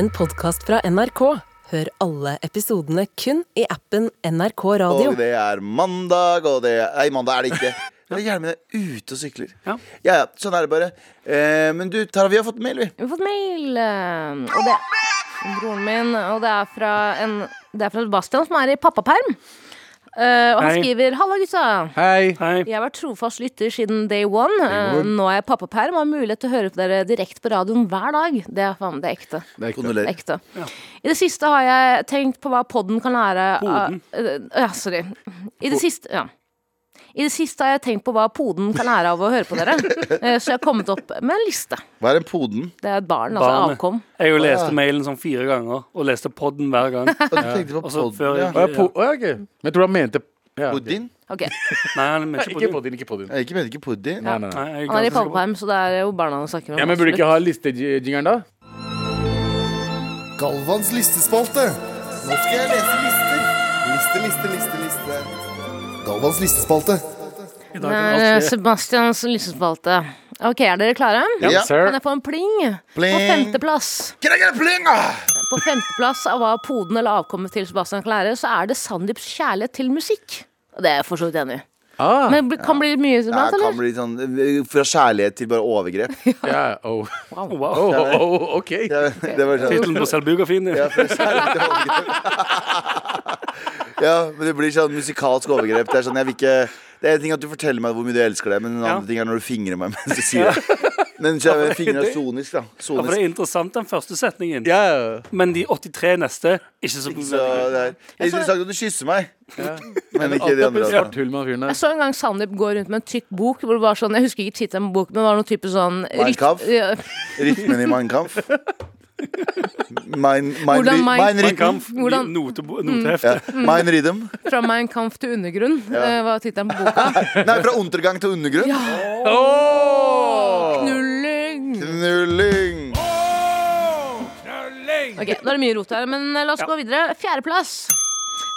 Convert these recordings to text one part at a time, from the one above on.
en podkast fra NRK. Hør alle episodene kun i appen NRK Radio. Og det er mandag, og det er Nei, mandag er det ikke. Det er gjerne ute og sykler. Ja. ja, ja, sånn er det bare. Eh, men du, Tara, vi har fått mail, vi. Vi har fått mail, eh, og det broren min, og det er fra, en, det er fra Sebastian, som er i pappaperm. Eh, og han Hei. skriver 'Halla, gutta'. Hei. Hei. Jeg har vært trofast lytter siden day one. Uh, nå er jeg pappaperm og har mulighet til å høre på dere direkte på radioen hver dag. Det er faen, det er ekte. Det er ekte. Det er ekte. I det siste har jeg tenkt på hva podden kan lære Poden? Uh, eh, Ja, sorry. I det siste Ja. I det siste har jeg tenkt på hva poden kan lære av å høre på dere. Eh, Så jeg har kommet opp med en liste. Hva er en poden? Det er et barn, altså Barnet. avkom. Jeg har jo lest mailen sånn fire ganger, og leste podden hver gang. Og du tenkte på Og så podden, før ja. jeg- Å, ja, po å, ja, ok. Men jeg tror han mente ja. Puddin? Ok, Nei, han mente ikke ikke podden. på ikke podden. Jeg ikke mente ikke puddin. Nei, nei, nei. Nei, jeg Han er i ganske sikker på- pappaperm, så det er jo barna han snakker med. Ja, men Burde du ikke ha listejingeren da? Galvans listespalte. Nå skal jeg lese lister. Liste, liste, liste, liste. Galvans listespalte. Det er. Sebastians lystespalte. Ok, er dere klare? Ja. Kan jeg få en pling? På femteplass pling? På femteplass av hva poden eller avkommet til Sebastian kan lære, så er det Sandeeps kjærlighet til musikk. Og det er jeg for så vidt enig i. Ah, Men det kan bli mye Ja, eller? kan bli sånn eh, Fra kjærlighet til bare overgrep. ja, oh. Wow. Oh, oh, oh, ok. Ja, det var sånn Tittelen på selvbiografien din. ja, fra kjærlighet til overgrep. ja, men det blir sånn musikalsk overgrep. Det er sånn, jeg vil ikke Det er en ting at du forteller meg hvor mye du elsker det, men en Ja. annen ting er når du fingrer meg mens du sier det. Men så er fingeren er sonisk, da. Ja, for det er interessant, den første setningen. Ja, Men de 83 neste, ikke så Så Jeg skulle det er at du kysser meg, ja. men ikke de andre. altså. Jeg så en gang Sandeep gå rundt med en tykk bok hvor det var sånn Jeg husker ikke tittelen på boken, men det var noe type sånn Ja, Rytmen i Mein Kampf. Mein, mein, Hvordan Mein- mein. Kampf, Hvordan- notebo- notehefte. Ja. Mein rhythm. Fra Mein Kampf til undergrunn, ja. var tittelen på boka. Nei, fra untergang til undergrunn. Åh! Knulling! Knulling. Ok, nå er det mye rot her, men eh, la oss gå videre. Fjerdeplass.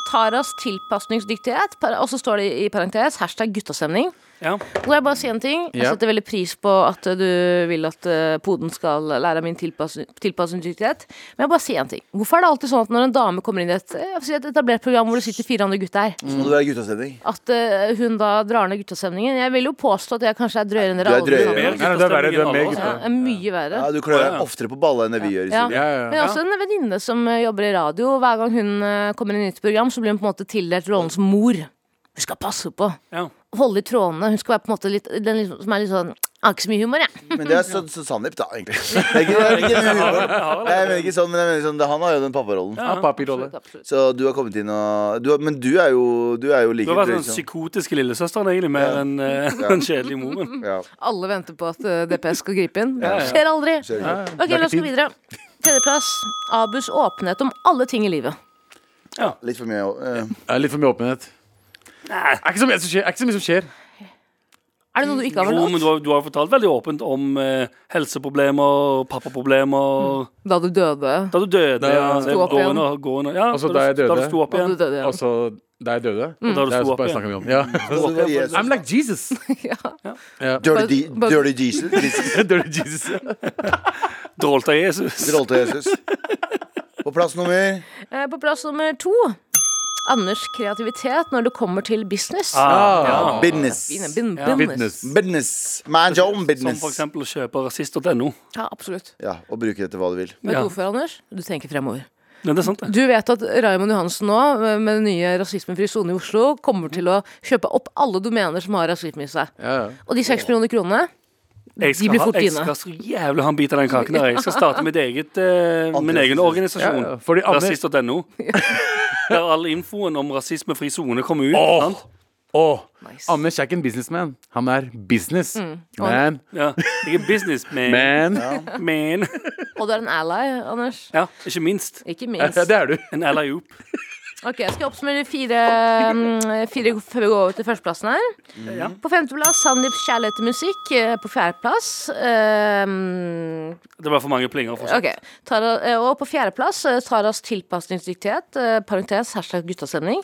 Taras tilpasningsdyktighet. Og så står det i parentes hashtag guttastemning. Ja. Nå vil jeg bare si en ting. Jeg setter veldig pris på at du vil at eh, poden skal lære av min tilpasningsdyktighet. Men jeg vil bare si en ting. Hvorfor er det alltid sånn at når en dame kommer inn i et, eh, si et etablert program hvor det sitter fire andre gutter, Så må du være guttastemning. at uh, hun da drar ned guttastemningen? Jeg vil jo påstå at jeg kanskje er drøyere enn Du dere er drøyere. alle. Det er verre, Du er mer Ja, er mye verre. Ja, du klør deg oftere på balla enn det vi gjør. Ja. Men jeg ja. har også en venninne som jobber i radio. Hver gang hun kommer inn i et nytt program, så blir hun på en måte tildelt rollen som mor. Hun skal passe på. Ja. Holde i trådene. Hun skal være på en måte litt Den liksom, som er litt sånn jeg Har ikke så mye humor, jeg. Men det er så, så Sandeep, da, egentlig. Det er ikke, det er ikke humor. Nei, Jeg mener ikke sånn, men jeg mener sånn, det- han har jo den papparollen. Ja, absolutt. Så du har kommet inn og du har, Men du er jo, du er jo like Du har vært den psykotiske lillesøsteren, egentlig, mer Ja. enn ja. den kjedelige moren. ja. Alle venter på at eh, DPS skal gripe inn. Ja, ja. Skjer aldri. Ja, ja. Ok, la oss gå videre. Tredjeplass. Abus åpenhet om alle ting i livet. Litt for mye uh, Ja, Litt for mye åpenhet. Er ikke så mye som skjer. Er ikke så mye som skjer. Er det noe du ikke har Jo, men du har, du har fortalt veldig åpent om eh, helseproblemer, pappaproblemer Da du døde. Da du døde, Da ja. sto opp igjen. gående, gående, ja, Og så da jeg døde. Da du sto opp Da du igjen. døde, ja. Og så da jeg døde. Og da du Det er sto opp bare igjen. snakker vi om. Ja. så var Jesus. I'm like Jesus. ja. Ja. Dirty, di- But- but- dirty Jesus. Jesus. Dirty Jesus. Drålta Jesus. Drolte Jesus. På plass nummer Eh, På plass nummer to. Anders kreativitet når det kommer til business. Ah, ja. business. Bin- Ja. business. Business. Man your own Som business. for eksempel å kjøpe rasist.no. Ja, absolutt. Ja, og bruke det til hva du vil. Vet du Ja. hvorfor, Anders? Du tenker fremover. Ja, det er sant, det. Du vet at Raymond Johansen nå, med den nye rasismefri sone i Oslo, kommer til å kjøpe opp alle domener som har rasisme i seg. Ja, ja. Og de seks millioner kronene, Jeg de skal, blir ha, jeg skal så jævlig ha en bit av den kaken der. Jeg skal starte mitt eget, uh, min egen organisasjon. ja. ja. Rasist.no. Der all infoen om rasismefri sone kommer ut. Oh. sant? Oh. Nice. Anders er ikke en businessman. Han er business. Man. Ja. Jeg er businessman. Man. Man. Og du er en ally, Anders. Ja, ikke minst. Ikke Ja, det er du. En alley-oop. Ok, Jeg skal oppsummere fire, mm, fire før vi går over til førsteplassen her. Ja. På femteplass Sandeeps kjærlighet til musikk. Eh, På fjerdeplass um, Det ble for mange plinger. fortsatt. Ok, Tara, eh, Og på fjerdeplass Taras tilpasningsdyktighet. Parentes hashtag guttastemning.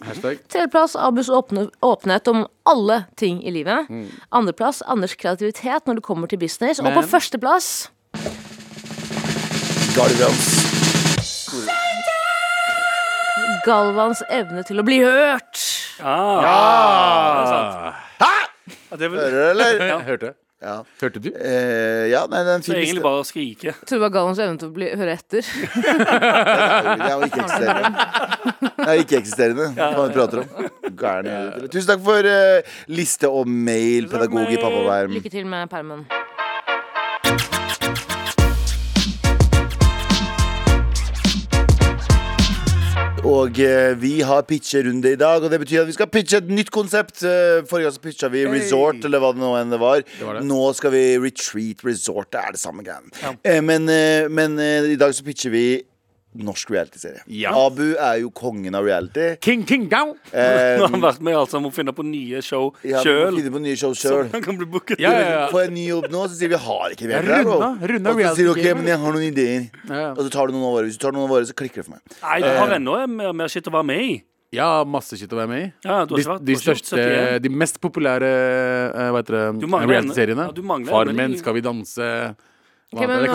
Tredjeplass Abus åpne, åpenhet om alle ting i livet. Andreplass Anders kreativitet når det kommer til business. Og på førsteplass Guardians. store Galvans evne til å bli hørt. Ah, Ah. ja, det er vel Hører du, eller? Ja. hørte. Ja. Hørte du? Eh, ja, nei, det er det er egentlig bare å skrike. Tror tror det var Galvans evne til å bli, høre etter. Det er jo ikke-eksisterende. Det er ikke-eksisterende, hva vi prater om. Gærne. Tusen takk for eh, liste og mail, pedagog i pappaverm. Lykke til med permen. Og eh, vi har pitcherunde i dag, og det betyr at vi skal pitche et nytt konsept. Eh, forrige gang så pitcha vi resort, eller hva det nå enn det var. Nå skal vi retreat resort. Det er det samme greien. Eh, men eh, men eh, i dag så pitcher vi norsk realityserie. Ja. Abu er jo kongen av reality. King, king, down! Um, Nå har han vært med altså, må finne på nye show ja, sjøl. Finne på nye show Så sjøl. han kan bli booket. Ja, ja, ja. Får jeg ny jobb nå, så sier vi har ikke mer der, runda Og så sier du ok, men jeg har noen ideer. Og så tar du noen av våre. Hvis du tar noen av våre, så klikker det for meg. Nei, du har ennå mer, mer shit å være med i. Ja, masse shit å være med i. Ja, du har De, de største, de mest populære uh, hva heter det, reality-seriene. Farmen, Skal vi danse hva Ok, men Du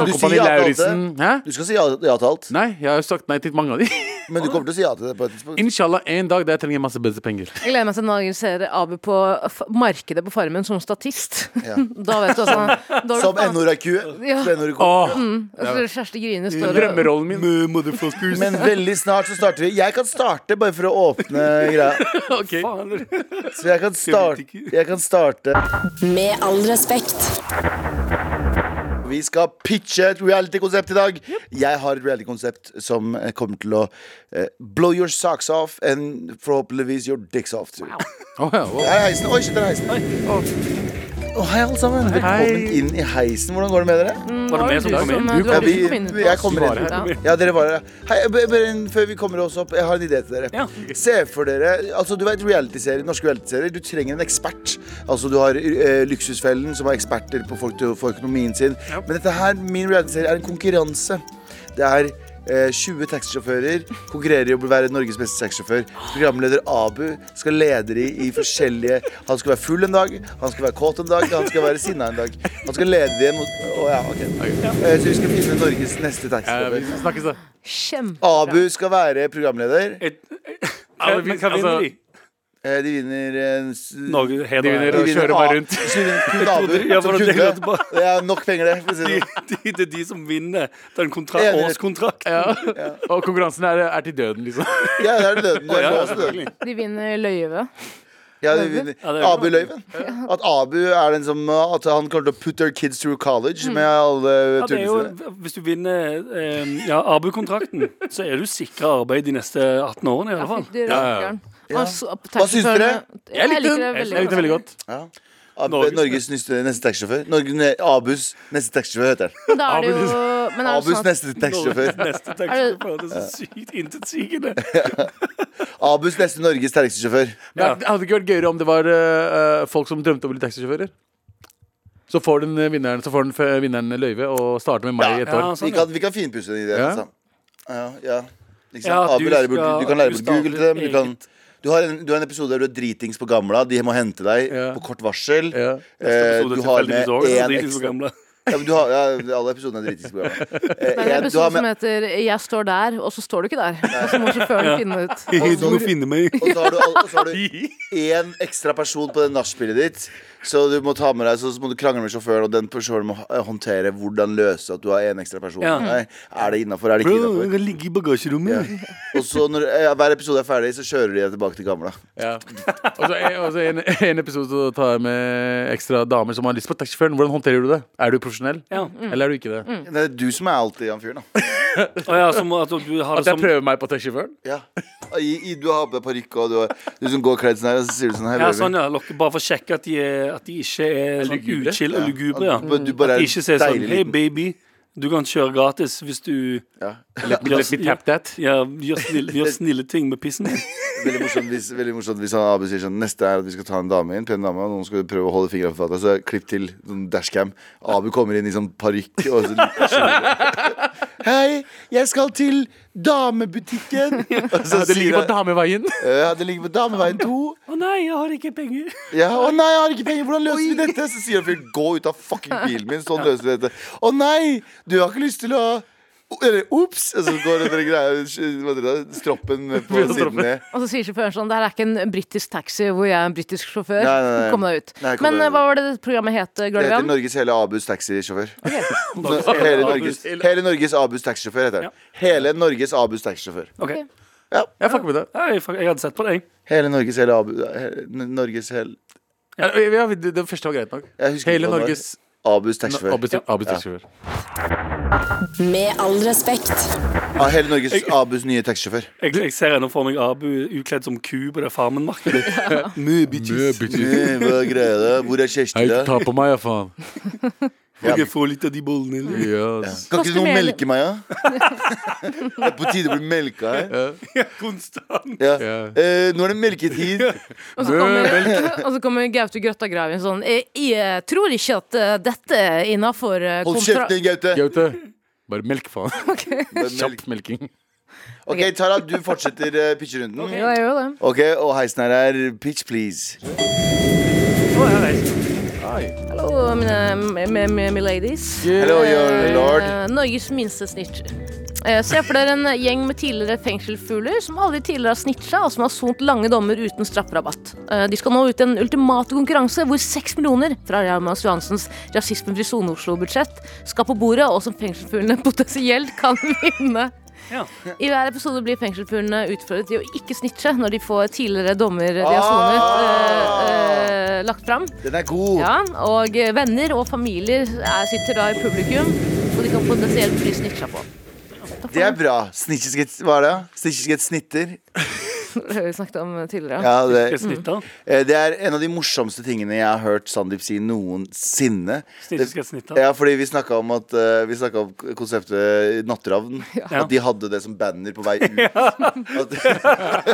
ja skal si ja, ja til alt, Nei, jeg har jo sagt nei til mange av de. men du kommer til å si ja til det på et tidspunkt. Inshallah en dag der jeg trenger masse bedre penger. Jeg gleder meg til når jeg ser Abu på f markedet på Farmen som statist. Ja. Da vet du altså da Som NORAQ. Ja. NORAQ. Åh, Altså, Kjersti Grine står og Drømmerollen min. Men veldig snart så starter vi. Jeg kan starte bare for å åpne greia. okay. Så jeg kan starte, jeg kan starte. Med all respekt. Vi skal pitche et reality-konsept i dag. Jeg har et reality-konsept som eh, kommer til å eh, blow your socks off and forhåpentligvis your dicks off too. Oh, ja, wow. Der er heisen. Oi, shit, der er heisen. Å, hei, alle sammen. Velkommen inn i heisen. Hvordan går det med dere? Var det meg som kom inn? Du ja, vi, kom inn. som Jeg kommer inn. Ja. Ja, dere var der. Hei, bare før vi kommer oss opp, jeg har en idé til dere. Ja. Se for dere Altså, du vet realityserier, norske realityserier. Du trenger en ekspert. Altså, du har uh, Luksusfellen, som er eksperter på folk til å få økonomien sin. Men dette her, min realityserie, er en konkurranse. Det er eh, 20 taxisjåfører konkurrerer i å være Norges beste taxisjåfør. Programleder Abu skal lede de i forskjellige Han skal være full en dag, han skal være kåt en dag, han skal være sinna en dag. Han skal lede de mot Å ja, ok. Eh, Så vi skal finne Norges neste Ja, taxisjåfør. vi snakkes, da. Kjempebra. Abu skal være programleder. Et, Ja, men kan vinner altså- de? Eh, vinner eh, Norge, De vinner de å vinner kjøre bare rundt. de vinner Ja, det er nok penger, det. Si det. De, de, det er de som vinner den kontra Enig. årskontrakt. Ja. Og konkurransen er, er til døden, liksom. Ja, det er er ja, også døden. De vinner løyve. Ja. Ja, er- Abu-løyven. At Abu er den som At han kommer til å put their kids through college med alle Ja, jo, tullisene. hvis du vinner eh, ja, Abu-kontrakten, så er du sikra arbeid de neste 18 årene, i alle fall. Ja. Ja. Hva syns dere? Jeg likte den. Jeg likte den veldig godt. Ja. Norges- Norges neste, neste taxisjåfør. Norge- ne- Abus neste taxisjåfør heter han. Da er det jo Men er det Abus sånn at neste taxisjåfør. Neste taxisjåfør. Det er så sykt intetsigende. Abus neste Norges taxisjåfør. Ja. Det hadde ikke vært gøyere om det var uh, folk som drømte om å bli taxisjåfører. Så får den eh, vinneren, så får den vinneren løyve og starter med meg ja, et år. Vi sånn, vi, kan, vi kan finpusse den ideen. Ja. Altså. Ja, ja. Liksom, Ja, Abu du lærer bort, du kan lære bort Google til dem. Du, kan, du, har en, du har en episode der du er dritings på gamla. De må hente deg Ja. på kort varsel. Ja. Eh, Episode du har med én så ekstra ja, men du har, ja, Alle episodene er dritings på gamla. Eh, Det er en en- du episode som med, heter 'Jeg står der', og så står du ikke der. Og så må sjåføren finne ut. Du må finne meg. og så har du, og så har du én ekstra person på det nachspielet ditt. Så du må ta med deg Så må du krangle med sjåføren, og den personen må håndtere hvordan løse at du har en ekstra person. Ja. Nei, er det innafor, er det ikke innafor? kan ligge i bagasjerommet. Og så når ja, hver episode er ferdig, så kjører de deg tilbake til gamla. Ja. Og så en, en, en episode så tar jeg med ekstra damer som har lyst på taxisjåføren. Hvordan håndterer du det? Er du profesjonell? Ja. Eller er du ikke det? Det er du som er alltid han fyren, da. oh, ja, som at du har At jeg som prøver meg på taxisjåføren? Ja. I, i, du har på deg parykk, og du, har, du som går kledd sånn her, og så sier du sånn her. ja, sånn, ja, Bare for å sjekke at de, er, at de ikke er sånn lugubre. og Ja. lugubre. Ja. At de ikke ser sånn Hei, baby, du kan kjøre gratis hvis du Ja. Let me, let that. ja, gjør, snille, gjør snille ting med pissen din. Veldig morsomt hvis, veldig morsomt hvis han Abu sier sånn Neste er at vi skal ta en dame inn, pen dame, og noen skal prøve å holde fingrene for fatet. Så klipp til sånn dashcam. Abu kommer inn i sånn parykk og så Hei, jeg skal til damebutikken. Ja, det ligger på dameveien. ja, det ligger på Dameveien 2. Å nei, jeg har ikke penger. Ja, å nei, jeg har ikke penger, hvordan løser vi dette? Så sier han fyren, gå ut av fucking bilen min, sånn løser vi dette. Å nei, du har ikke lyst til å ops! Og så går den greia stroppen på siden stroppen. ned. Og så sier sjåføren sånn Det her er ikke en britisk taxi hvor jeg er en britisk sjåfør. Nei, nei, nei. Kom deg ut. Nei, kom Men eh, hva var det programmet het, Det heter Norges hele Abus taxisjåfør. Okay. Hele Norges, hele Norges Abus taxisjåfør heter det. Hele Norges Abus taxisjåfør. Ok. Jeg fucker med det. Ja, jeg, jeg hadde sett på det, jeg. Hele Norges hele Abu... Norges hele Ja, ja, det, første var greit nok. Hele. Norges Abus taxisjåfør. Abus- Abus taxisjåfør. Med all respekt. Ja, hele Norges Abus nye taxisjåfør. Jeg, jeg ser ennå for meg Abu ukledd som ku på det Farmen-markedet. Mø, bitches. Eh, Hva er greia da? Hvor er Kjersti Hei, da? ta på meg, ja, faen. Kan jeg få litt av de bollene? eller? Yes. Kan ikke noen melke meg, da? Det er på tide å bli melka her. Ja, konstant. Ja. Ja. Eh, nå er det melketid. Og så kommer, og så kommer Gaute Grøttagraven sånn jeg, jeg tror ikke at eh, dette er innafor Hold kjeft, din Gaute. Gaute, bare melk, faen. Bare melk. Kjapp melking. Ok, Tara, du fortsetter uh, pitcherunden. Ja, jeg gjør det. Ok, og heisen her er pitch, please. Å, jeg. Mi- mi- mi ladies. Hello, your lord. Eh, Norges minste snitcher. Eh, Se for dere en gjeng med tidligere fengselsfugler som aldri tidligere har snitcha, og som har sont lange dommer uten strafferabatt. Eh, De skal nå ut i en ultimate konkurranse hvor seks millioner fra Ramas Johansens rasismefri sone Oslo-budsjett skal på bordet, og som fengselsfuglene potensielt kan vinne. Ja. I hver episode blir fengselsfuglene utfordret til å ikke snitche når de får tidligere dommer de har sonet, eh, eh, lagt fram. Den er god. Ja, og venner og familier er, sitter da i publikum, og de kan potensielt bli snitcha på. Det er bra. Snitches get, hva er det? Snitches get snitter. Det har vi snakket om tidligere. Ja, det, snitte? eh, det er en av de morsomste tingene jeg har hørt Sandeep si noensinne. Det. Ja, fordi vi snakka om, at, eh, vi om konseptet Natteravn. Ja. At de hadde det som banner på vei ut. At,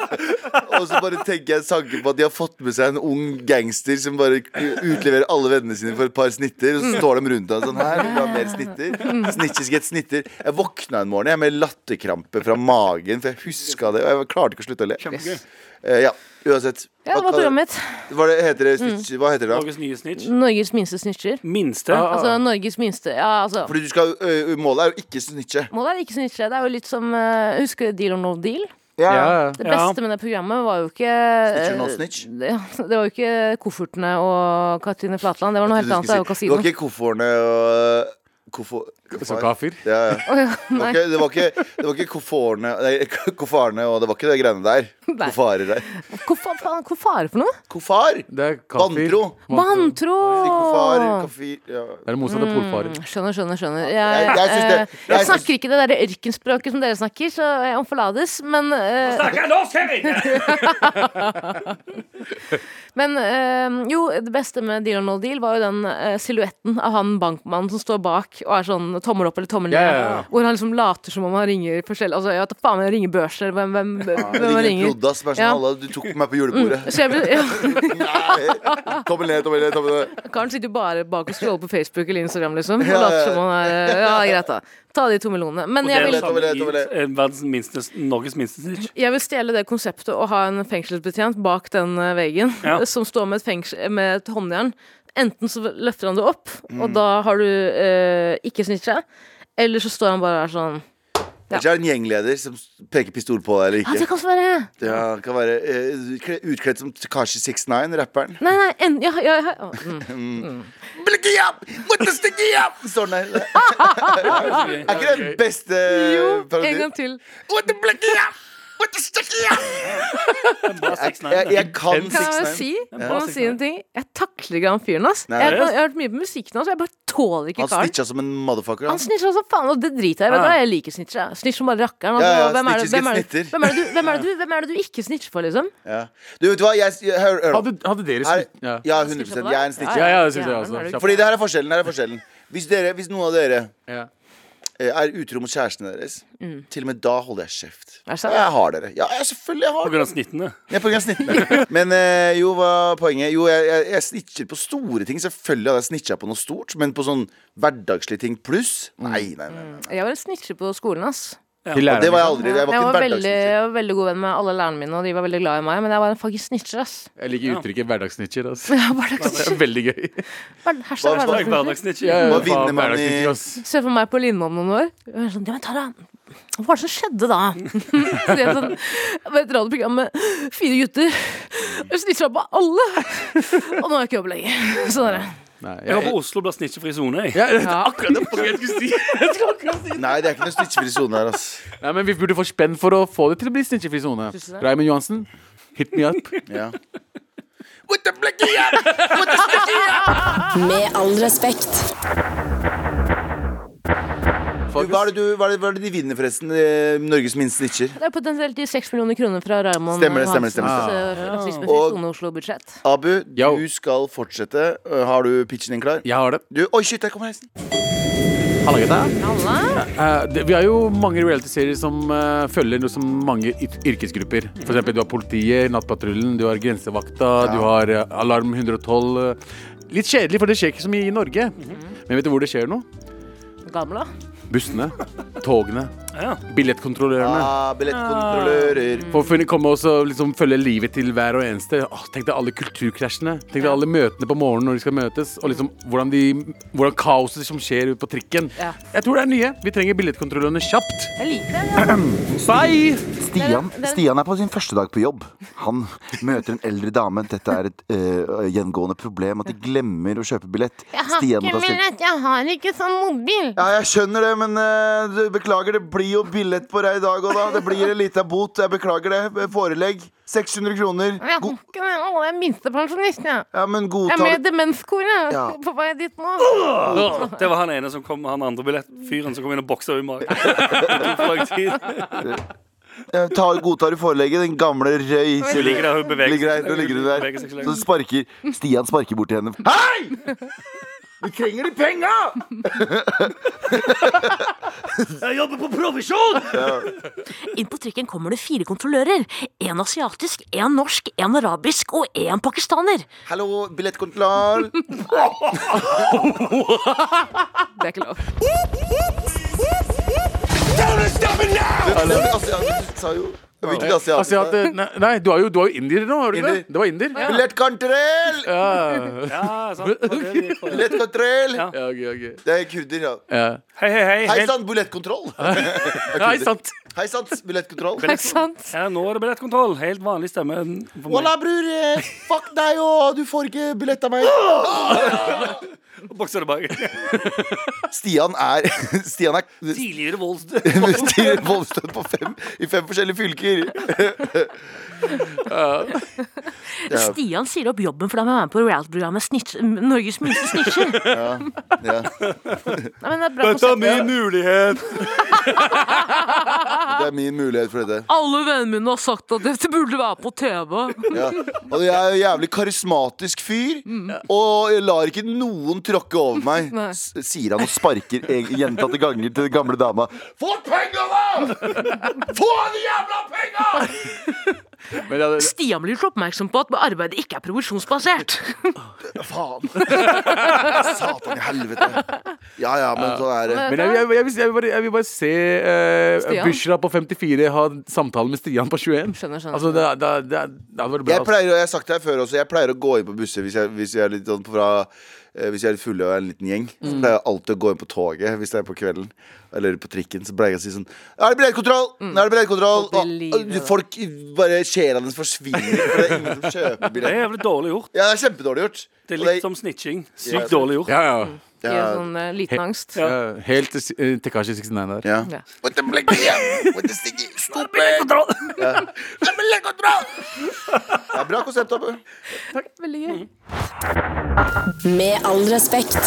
og så bare tenker jeg sanker på at de har fått med seg en ung gangster som bare utleverer alle vennene sine for et par snitter. Og så står de rundt og sånn her. vil du ha mer snitter? Snitches get snitter. Jeg våkna en morgen jeg med latterkrampe fra magen, for jeg huska det. Og jeg klarte ikke å slutte å le. Kjempegøy. Eh, ja, uansett. Ja, det var programmet mitt. Hva, det- heter det, snitch, hva heter det da? Norges nye snitch. Norges minste snitcher. Minste. Ah, Altså Norges minste Ja, altså Fordi du skal, ø, Målet er jo ikke snitche. Målet er ikke snitche. Det er jo litt som uh, Husker du Deal or No Deal? Ja, ja. Det Ja. beste med det programmet var jo ikke Snitch or no eh, snitch? Det, det var jo ikke koffertene og Katrine Flatland. Det var noe helt annet. Det er jo Det var kasino. ikke kofferene og Koffer... Så kafir. Ja, ja. Oh, ja, Det var nei. ikke, det var ikke, kofferene og det var ikke de greiene der. Kofarer der. Fare for noe? Kofar! Det er kafir. Vantro. Vantro! Kofar, kafir ja. Det er det motsatte av polfarer. Mm, Skjønner, skjønner. skjønner Jeg, Jeg- jeg det- eh, jeg jeg snakker ikke det der ørkenspråket som dere snakker, så jeg om forlades, men eh, Snakker norsk, Henrik! Men eh, jo, det beste med Deal or No Deal var jo den uh, silhuetten av han bankmannen som står bak og er sånn tommel opp eller tommel ned. Ja, ja, ja. Hvor han liksom later som om han ringer forskjellig Altså, jeg vet da faen, jeg ringer børser. Hvem, hvem, hvem han Ringer ringer? Prodas, sånn, Ja. «Halla, Du tok meg på julebordet. Så jeg ble, ja, Nei! Tommel ned, tommel ned. tommel ned Karen sitter jo bare bak og scroller på Facebook eller Instagram, liksom. Og Ja, ja, later som han er Ja, greit, da. Ta de to millionene. Men jeg vil, Norges minste snitch. jeg vil stjele det konseptet å ha en fengselsbetjent bak den eh, veggen Ja. som står med et, fengsel, med et håndjern. Enten så løfter han det opp, Mm. og da har du eh, ikke snitcha. Eller så står han bare der sånn Kanskje det er en gjengleder som peker pistol på deg eller Ja, det kan også være Ja, kan være eh, Utkledd som Takashi 69, rapperen. Nei, nei, en, ja, ja, ja. Mm. Sticky up! Står den der. Er ikke det den beste Jo, en gang til. What the! What the! Jeg, jeg, jeg kan Kan jeg si, bra kan si en ting? Jeg takler ikke han fyren, ass. Jeg, jeg, har hørt mye på musikken hans, og jeg bare tåler ikke Han snitcha som en motherfucker. Han Han. snitcher som faen, og det driter jeg i. Ja. jeg liker snitcher. jeg. Snitch som bare rakkeren. Altså, Ja, ja, hvem, er det, hvem, er det, hvem, er det du, hvem, er det hvem er det du ikke snitcher for, liksom? Ja. Du, vet du hva? Jeg, jeg, hør, hør. Hadde, hadde dere Her. Ja. ja, 100 Jeg er en snitcher. Ja, ja, det synes jeg Ja, også. Fordi det her er forskjellen. Her er forskjellen. Hvis, dere, hvis noen av dere Ja. Er utro mot kjærestene deres, til og med da holder jeg kjeft. Jeg har dere. Ja, jeg, selvfølgelig jeg På grunn av snittene. Ja, på grunn av snittene. Men eh, jo, hva er poenget? Jo, jeg, jeg, jeg snitcher på store ting. Selvfølgelig hadde jeg snitcha på noe stort, men på sånn hverdagslige ting pluss Nei, nei, nei. nei. Jeg var en snitcher på skolen, ass. Til De Det var jeg aldri. Jeg var Jeg var, veldig, jeg var veldig god venn med alle lærerne mine, og de var veldig glad i meg, men jeg var en fucking snitcher, ass. Jeg liker uttrykket hverdagssnitcher. ass. Ja, Det hverdagssnitcher. er veldig gøy. Er hverdagssnitcher. hverdagssnitcher. Ja, Hva vinner man i- hverdagssnitcher, ass. Se for meg på Lindmo om noen år. Sånn, ja, men Tara, hva var det som skjedde da? Så jeg sånn, et radioprogram med fire gutter. Jeg snitcha på alle. Og nå har jeg ikke jobb lenger. Sånn er det. Nei, Jeg håper Oslo blir snitchefri sone. Ja, det er akkurat det jeg skulle si. Jeg skulle akkurat si. Nei, det er ikke noe snitchefri sone her, ass. Nei, men Vi burde få spenn for å få det til å bli snitchefri sone. Raymond Johansen, hit me up. Ja. Med all respekt. Du, hva, er det du, hva, er det, hva er det de vinner, forresten? Eh, Norges minste snitcher? Det er potensielt de seks millioner kroner fra Raymond Stemmer det, stemmer det, stemmer eh, Og- rasismefri sone Oslo-budsjett. Abu, Yo. du skal fortsette. Uh, Har du pitchen din klar? Jeg har det. Du, oi, shit, der kommer heisen. Halla, gutta. Alla? Eh, vi har jo mange reality-serier som uh, følger noe som mange yrkesgrupper. For eksempel du har politiet, Nattpatruljen, du har Grensevakta, du har uh, Alarm 112. eh. Litt kjedelig, for det skjer ikke så mye i Norge. Men vet du hvor det skjer nå? Gamla? Bussene, togene, Ja. billettkontrollørene. Ah, billettkontrollører. For å komme oss og liksom følge livet til hver og eneste. Åh, tenk deg alle kulturkrasjene. Tenk deg alle møtene på morgenen når de skal møtes. Og liksom hvordan, de, hvordan kaoset som skjer ute på trikken. Ja. Jeg tror det er nye. Vi trenger billettkontrollørene kjapt. Jeg liker det. Bye! Stian, Stian er på sin første dag på jobb. Han møter en eldre dame. Dette er et øh, gjengående problem at de glemmer å kjøpe billett. Stian ikke billett, jeg har ikke sånn mobil. Ja, jeg skjønner det, men øh, du, beklager, det blir jo billett på deg i dag òg, da. Det blir en liten bot. Jeg beklager det. Forelegg. 600 kroner. Jeg Go ikke det. Er minstepensjonist, jeg. ja, men Jeg er med i demenskoret. Ja. På vei dit nå. Det var han ene som kom, han andre billettfyren som kom inn og boksa i magen. Jeg. Tar, Godtar i forelegget? Den gamle røy. Hun ligger der, hun beveger Ligger der, ligger der. Så sparker Stian sparker bort til henne. Hei! Vi trenger de penga! Jeg jobber på provisjon! Inn på trikken kommer det fire kontrollører. En asiatisk, en norsk, en arabisk og en pakistaner. Hallo, billettkontroll. Det er ikke lov. Altså, det du sa jo Hvilken asiatisk? Asiat, eh, nei, nei, du har jo, du jo indier nå, har du ikke det? Det var indier. Ja. Billettkontroll! Ja. Ja, sant. Gikk for. Billettkontroll! Ja. Ja, ok, ok. Det er kurder, ja. Ja. Hei, hei, hei. Hei sann, billettkontroll. Hei, sant. Hei sann, billettkontroll. Er sant? ja, nå er det billettkontroll. Helt vanlig stemme. Walla, bror. Fuck deg, og du får ikke billett av meg. Bokser tilbake. Stian er Stian er Tidligere voldsdød. voldsdød på fem i fem forskjellige fylker. Ja. Stian sier opp jobben fordi han vil være med på reality-programmet Norges minste snitcher. Ja. Nei, men det er bra Dette er min mulighet. Det er min mulighet for dette. Alle vennene mine har sagt at dette burde være på TV. Ja. Og jeg er en jævlig karismatisk fyr, og jeg lar ikke noen tråkke over meg, Nei. s- sier han og sparker gjentatte ganger til den gamle dama. Få penga, da! Få de jævla penga! Det- Stian blir gjort oppmerksom på at arbeidet ikke er provisjonsbasert. Faen. Satan i helvete. Ja ja, men så er det. men jeg, jeg, jeg, vil, jeg, vil bare, jeg vil bare se uh, Bushra på 54 ha samtale med Stian på 21. Skjønner, skjønner. Altså, det, det, det, det hadde vært bra. Jeg altså. pleier, jeg har sagt det her før også, jeg pleier å gå inn på busser hvis jeg, hvis jeg er litt sånn fra Hvis jeg er full og er en liten gjeng. Så pleier jeg alltid å gå inn på toget hvis det er på kvelden. Eller på trikken. Så pleier jeg å si sånn Nå er det billettkontroll! Nå er det billettkontroll! Og, folk bare Sjela deres forsvinner. For det er ingen som kjøper Det er jævlig dårlig gjort. Ja, det er kjempedårlig gjort. Det er litt som snitching. Sykt dårlig gjort. Ja, ja. Gir en sånn eh, liten angst. ja. Helt til uh, Tekashi 69 der. ja. Ja. With the black yeah. With the sticky stupid. Ja. Ja, bra konsept, Abu. Veldig gøy. Med all respekt.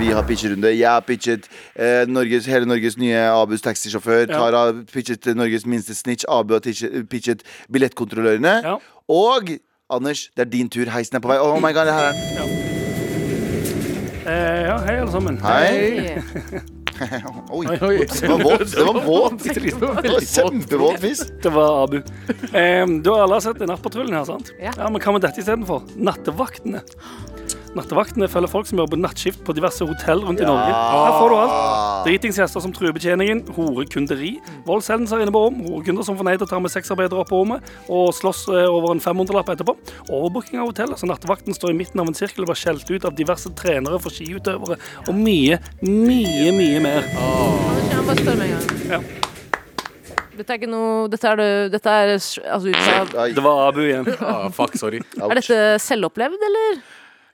Vi har pitcherunde. Jeg har pitchet eh, Norges, hele Norges nye Abus taxisjåfør. Tara har pitchet Norges minste snitch. Abu har pitchet, pitchet billettkontrollørene. Ja. Og Anders, det er din tur. Heisen er på vei. Oh my god, det her er den. Eh, ja, hei, alle sammen. Hei. Oi. Oi, oi. Det var våt. Det var våt. Det var Kjempevåt fisk. Det var Abu. Eh, du har alle sett Nattpatruljen her, sant? Ja. men hva med dette istedenfor? Nattevaktene. Nattevaktene følger folk som jobber nattskift på diverse hotell rundt i Norge. Her får du alt. Dritingsgjester som truer betjeningen, horekunderi, voldshendelser inne på rom, horekunder som får nei til å ta med sexarbeidere opp på rommet og slåss eh, over en 500-lapp etterpå. Overbooking av hotellet, så nattevakten står i midten av en sirkel og blir skjelt ut av diverse trenere for skiutøvere, og mye, mye, mye mer. Gang. Ja. Dette er ikke noe Dette er, dette er altså, ut fra Det var Abu igjen. Ah, fuck, sorry. Er dette selvopplevd, eller?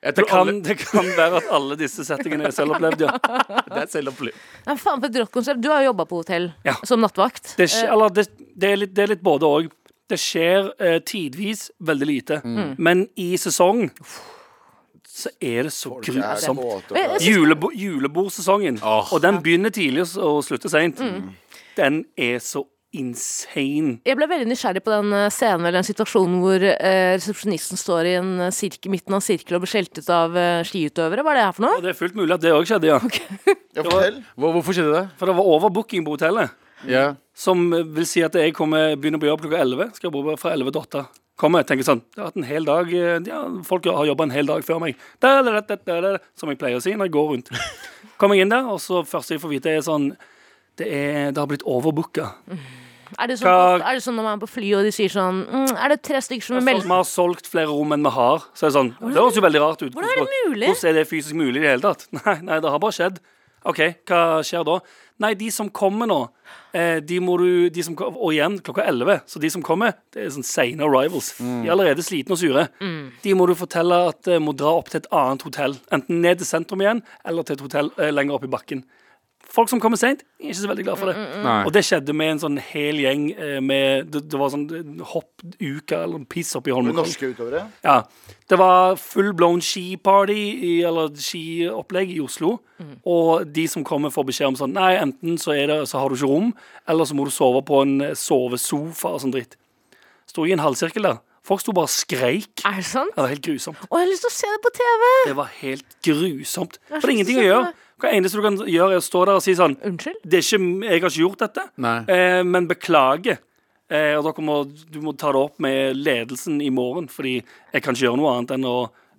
Det kan, alle, det kan være at alle disse settingene er selvopplevd, ja. det er selvopplevd. Ja, faen, for et rått konsept. Du har jo jobba på hotell Ja. som nattvakt. Det, eller, det, det, er, litt, det er litt både òg. Det skjer eh, tidvis veldig lite, men i sesong så er det så grusomt. Julebo julebordsesongen, Åh. og den begynner tidlig og slutter seint, den er så insane. Jeg ble veldig nysgjerrig på den eh, scenen eller den situasjonen hvor eh, resepsjonisten står i en eh, sirkel, midten av en sirkel og blir skjelt ut av eh, skiutøvere. Hva er det her for noe? Og det er fullt mulig at det òg skjedde, ja. Ja, var, Hvor, hvorfor skjedde det? For det var overbooking på hotellet. Yeah. Som vil si at jeg kommer, begynner på jobb klokka 11. Skal bo fra 11 til 8. Kommer, tenker sånn Det har hatt en hel dag eh, ja, Folk har jobba en hel dag før meg. Da, da, da, da, da, da, som jeg pleier å si når jeg går rundt. Kommer jeg inn der, og så første jeg får vite, er sånn Det, er, det har blitt overbooka. Er det, sånn, Hva- er det sånn når man er på fly og de sier sånn mm, Er det tre stykker som Vi meldt vi har solgt flere rom enn vi har. Så er det sånn Det høres jo veldig rart ut. Hvordan er det mulig? Hvordan er det fysisk mulig i det hele tatt? Nei, nei, det har bare skjedd. OK, hva skjer da? Nei, de som kommer nå, eh, de må du de som, Og igjen, klokka 11. Så de som kommer, det er sånn sene arrivals. De er allerede slitne og sure. De må du fortelle at eh, må dra opp til et annet hotell. Enten ned til sentrum igjen, eller til et hotell eh, lenger opp i bakken. Folk som kommer seint, er ikke så veldig glad for det. Nei. Og det skjedde med en sånn hel gjeng eh, med Det, det var sånn eh, hoppuke eller piss oppi Holmenkollen. Norske utøvere. Ja. Det var full blown skiparty, i- eller skiopplegg i Oslo. Og de som kommer, får beskjed om sånn Nei, enten så, er det, så har du ikke rom, eller så må du sove på en eh, sovesofa og sånn dritt. Sto i en halvsirkel der. Folk sto bare og skreik. Er det sant? Det var helt grusomt. Å, jeg har lyst til å se det på TV! Det var helt grusomt. For det er ingenting å gjøre. Hva eneste du kan gjøre, er å stå der og si sånn Unnskyld? det er ikke, Jeg har ikke gjort dette, Nei. eh, men beklager. Eh, og dere må, du må ta det opp med ledelsen i morgen, fordi jeg kan ikke gjøre noe annet enn å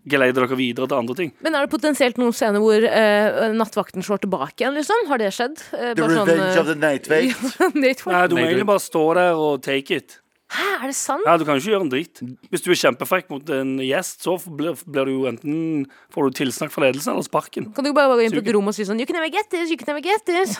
geleide dere videre til andre ting. Men er det potensielt noen scener hvor eh, nattvakten slår tilbake igjen, liksom? Har det skjedd? Eh, The revenge sånn, of the Night Wait. Nei, du må egentlig bare stå der og take it. Hæ, er det sant? Ja, Du kan jo ikke gjøre en dritt. Hvis du er kjempefrekk mot en gjest, så blir, blir du jo enten får du tilsnakk fra ledelsen eller sparken. Kan du ikke bare gå inn på et rom og si sånn You can never get this, you can never get this.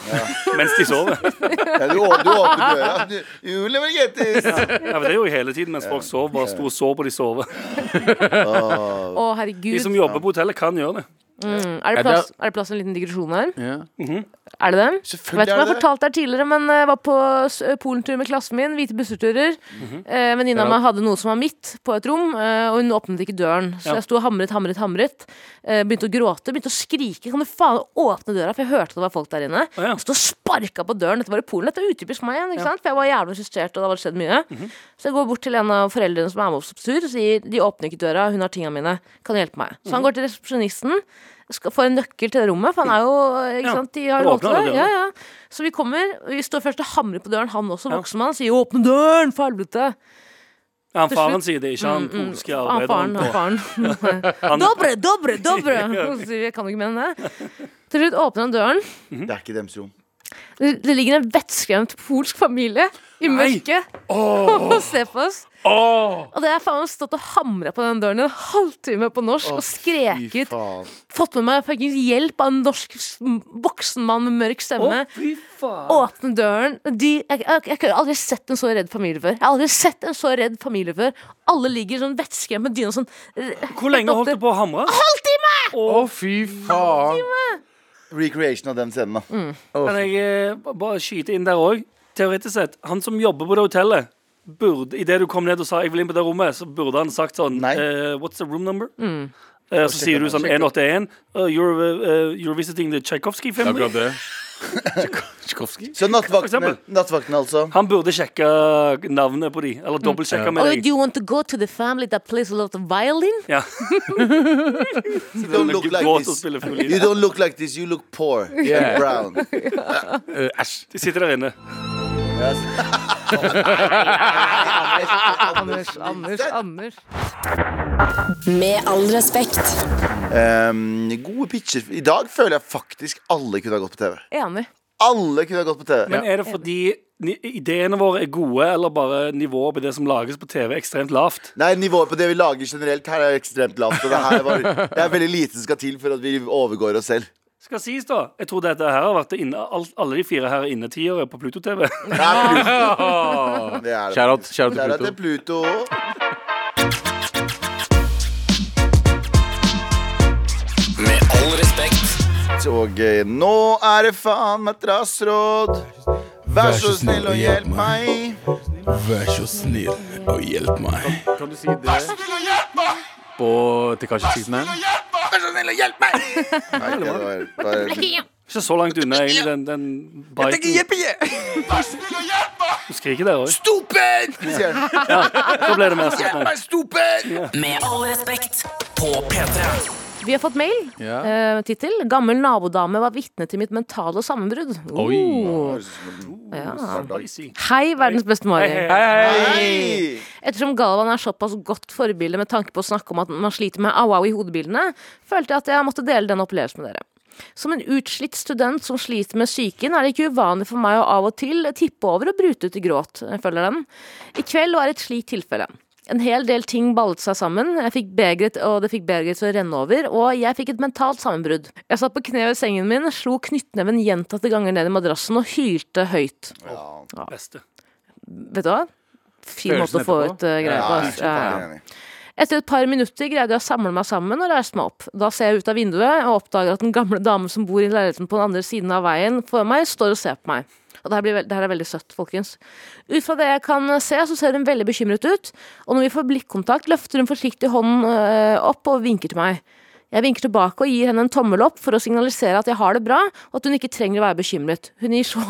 Mens de sover. Ja, du, åpner døra. Du, you never get this. Ja, men Det gjør jeg hele tiden mens folk sover. Bare sto og så på de sove. Å, De herregud. som jobber på hotellet, kan gjøre det. Mm. Er, det plass, er det plass til en liten digresjon her? Ja. Er det den? Jeg vet ikke om jeg har fortalt det. deg tidligere, men jeg var på Polentur med klassen min. Hvite busseturer. eh, Venninna Ja. mi hadde noe som var mitt på et rom, eh, og hun åpnet ikke døren. Så Ja. jeg sto og hamret, hamret, hamret. eh, Begynte å gråte, begynte å skrike. Kan du faen åpne døra? For jeg hørte det var folk der inne. Oh, ja. Sto og sparka på døren. Dette var i Polen. Dette er utypisk meg igjen, ikke sant? For jeg var jævlig frustrert, og det hadde skjedd mye. Så jeg går bort til en av foreldrene som er med oss på tur, og sier de åpner ikke døra, hun har tinga mine, kan du hjelpe meg? Så han går til resepsjonisten. Får en nøkkel til det rommet, for han er jo ikke Ja, sant, De har jo det. Ja, ja. Så vi kommer, vi står først og hamrer på døren, han også, Ja. voksen mann, sier 'åpne døren', for helvete. Ja, han Faren slutt- sier det, ikke han Mm, mm. polske Han faren, arbeideren. han faren. Han- Dobre, dobre, dobre! Så sier vi, Jeg kan jo ikke mene det. Til slutt åpner han døren. Det er ikke deres rom. Det, ligger en vettskremt polsk familie i mørket mørket og ser på oss. Og det er faen stått og hamra på den døren en halvtime på norsk og skreket. Fått med meg fuckings hjelp av en norsk voksen mann med mørk stemme. Faen. Åpne døren. De, jeg, jeg, jeg har aldri sett en så redd familie før. Jeg har aldri sett en så redd familie før. Alle ligger sånn vettskremt med dyna sånn. Hvor lenge holdt du på å hamre? Å, fy faen. Recreation av den scenen, da. Kan jeg eh, bare skyte inn der òg? Teoretisk sett, han som jobber på det hotellet burde, Idet du kom ned og sa 'jeg vil inn på det rommet', så burde han sagt sånn Nei. eh, 'What's the room number?' Eh, så sier du sånn 181. Uh, you're, uh, you're visiting the er family. akkurat det. Tsjikowski? Så nattvaktene, nattvaktene altså. Han burde sjekke navnet på de, eller dobbeltsjekke Ja. med Oh, deg. do you want to go to the family that plays a lot of violin? Ja. You don't look like this. You don't look like this, you look poor. Yeah. And brown. Eh, Uh, De sitter der inne. Anders, Anders, Anders. Med all respekt. Um, gode pitcher. I dag føler jeg faktisk alle kunne ha gått på TV. Enig. Alle kunne ha gått på TV. Men er det fordi ideene våre er gode, eller bare nivået på det som lages på TV, er ekstremt lavt? Nei, nivået på det vi lager generelt her er ekstremt lavt. Og det, her var, det er veldig lite som skal til for at vi overgår oss selv. Skal sies da, Jeg tror dette her har vært inne, all, alle de fire her er innetiere på Pluto-TV. Det er Pluto. Kjære Der er til Pluto. Pluto. Med all respekt. Og eh, nå er det faen meg trassråd. Vær så snill og hjelp meg. Vær så snill og hjelp meg. Kan du si det på Tekashi-siden her? Vær så snill og hjelp meg. Nei, det var, var, Ikke så langt unna, egentlig, den, den biten. Du skriker der òg. Stupid! Ja. ja, Da ble det mer sånn. nei. Stupid! Med all respekt. På P3. Vi har fått mail. Yeah. Uh, Tittel 'Gammel nabodame var vitne til mitt mentale sammenbrudd'. Oi. Oh. Ja. Hei, verdens beste Mari. Hei, hei. Hei! Ettersom Galvan er såpass godt forbilde med tanke på å snakke om at man sliter med au-au i hodebildene, følte jeg at jeg måtte dele den opplevelsen med dere. Som en utslitt student som sliter med psyken, er det ikke uvanlig for meg å av og til tippe over og brute ut i gråt. Følger den. I kveld var et slikt tilfelle. En hel del ting ballet seg sammen, jeg fikk begeret, og det fikk begeret til å renne over, og jeg fikk et mentalt sammenbrudd. Jeg satt på kne ved sengen min, slo knyttneven gjentatte ganger ned i madrassen og hylte høyt. Beste. Vet du hva? Fin måte å få ut uh, greier på. Ja. Ja, ja. Etter et par minutter greide jeg å samle meg sammen og reiste meg opp. Da ser jeg ut av vinduet og oppdager at den gamle dame som bor i leiligheten på den andre siden av veien for meg, står og ser på meg. Og det her, blir, det her er veldig søtt, folkens. Ut fra det jeg kan se, så ser hun veldig bekymret ut. Og når vi får blikkontakt, løfter hun forsiktig hånden øh, opp og vinker til meg. Jeg vinker tilbake og gir henne en tommel opp for å signalisere at jeg har det bra, og at hun ikke trenger å være bekymret. Hun gir så,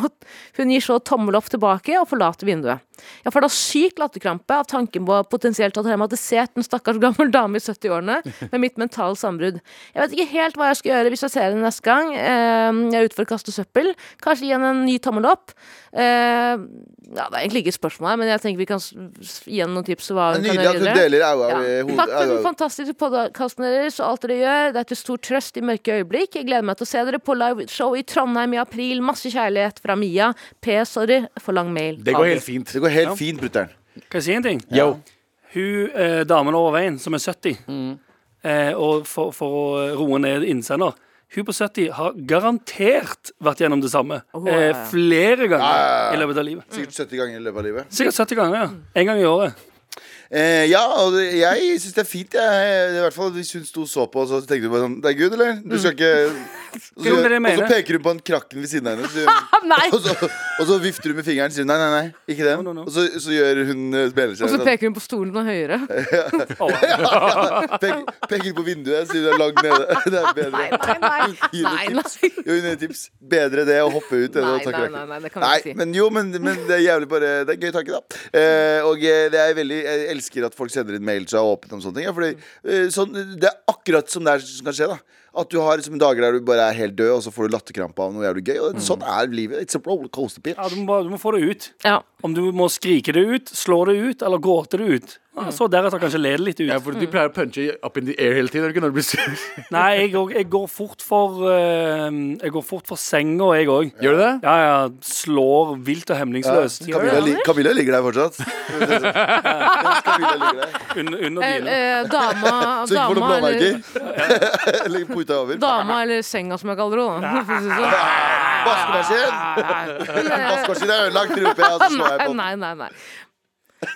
hun gir så tommel opp tilbake og forlater vinduet. Jeg får da syk latterkrampe av tanken på potensielt å ha traumatisert en stakkars gammel dame i 70-årene med mitt mentale sambrudd. Jeg vet ikke helt hva jeg skal gjøre hvis jeg ser henne neste gang eh, jeg er ute for å kaste søppel. Kanskje gi henne en ny tommel opp. Eh, ja, det er egentlig ikke et spørsmål her, men jeg tenker vi kan gi henne noen tips. Hva hun kan gjøre. Nydelig gjøre at du deler au-au Ja. i hodet. Takk for den fantastiske podkasten deres og alt dere gjør. Det er til stor trøst i mørke øyeblikk. Jeg gleder meg til å se dere på liveshow i Trondheim i april. Masse kjærlighet fra Mia. P. Sorry for lang mail. Det går helt fint. Det går helt fint, brutter'n. Kan jeg si en ting? Ja. Hun eh, damen over veien, som er 70, eh, og for, for å roe ned innsender Hun på 70 har garantert vært gjennom det samme eh, flere ganger Ja, ja, ja. i løpet av livet. Sikkert 70 ganger i løpet av livet. Sikkert 70 ganger, ja. En gang i året. Eh, ja, og det, jeg syns det er fint. Jeg, I hvert fall Hvis hun sto og så på, så tenkte du bare sånn Det er good, eller? Du skal ikke Og så, det er det og så peker hun på en krakken ved siden av henne. Så, Nei! og, så, og så vifter hun med fingeren og sier nei, nei, nei, ikke den. No, no, no. Og så, så gjør hun seg Og så sånn. peker hun på stolen og høyere. Pek, peker på vinduet, sier hun er langt nede. Det er bedre. Nei, nei, nei. Gi henne tips. nei. Jo, hun gir tips. Bedre det å hoppe ut enn å ta krakken. nei, nei, det kan vi Nei, ikke si. men jo, men, men det er jævlig bare Det er gøy tanke, da. Eh, og eh, det er veldig Jeg elsker at folk sender inn mail til seg og åpent om sånne ting. Ja, fordi, eh, sånn, det er akkurat som det er som kan skje, da. At du har liksom dager der du bare er helt død, og så får du latterkrampe av noe jævlig gøy. Og sånn er livet. It's a rollercoaster bitch. Ja, du, må, bare- du må få det ut. Ja. Om du må skrike det ut, slå det ut eller gråte det ut. Ja, så deretter kanskje le litt ut. Ja, for du pleier å punche up in the air hele tiden. Ikke når du blir sur. Nei, jeg, går- jeg går fort for uh, Jeg går fort for senga, jeg òg. Gjør du det? Ja, ja. Slår vilt og hemningsløst. Camilla, li Camilla ligger der fortsatt. Camilla ligger der. Under, under Eh, dyna. eh, dama, Så ikke får noen dama, eller, blåmerker. Legg puta over. dama eller senga, som jeg kaller henne. sånn. Vaskemaskin! Vaskemaskin er ødelagt, roper jeg, og så slår jeg på. nei, nei, nei.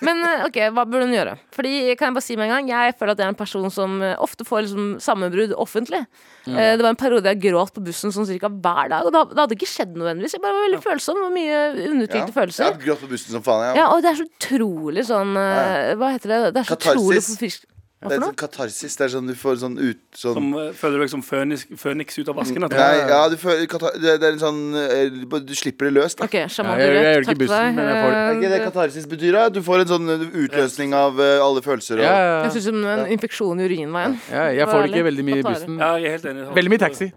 Men eh, ok, hva burde hun gjøre? Fordi, kan jeg bare si med en gang Jeg føler at jeg er en person som eh, ofte får liksom, sammenbrudd offentlig. Eh, Det var en periode jeg gråt på bussen sånn cirka hver dag. Og det, hadde ikke skjedd nødvendigvis. Jeg bare var veldig følsom. og Mye undertrykte Jeg følelser. har grått på bussen som faen. Jeg. Ja, og det er så utrolig sånn Hva heter det? Det er så Katarsis. utrolig forfrisk... Hva Det er sånn katarsis. Det er sånn du får sånn ut sånn Som eh, føler du deg som føniks, ut av vasken. Nei, ja, du føler det det er en sånn eh, Du slipper det løst. Da. Okay, Ja, jeg- jeg ikke takk i bussen, deg. men jeg får det. Er ikke det katarsis betyr? da? Du får en sånn eh, utløsning av alle følelser. Og, Ja, Det ja, høres ut som en infeksjon i urinveien. ja. Jeg får det ikke veldig mye i bussen. Ja, jeg er helt enig. Veldig mye taxi.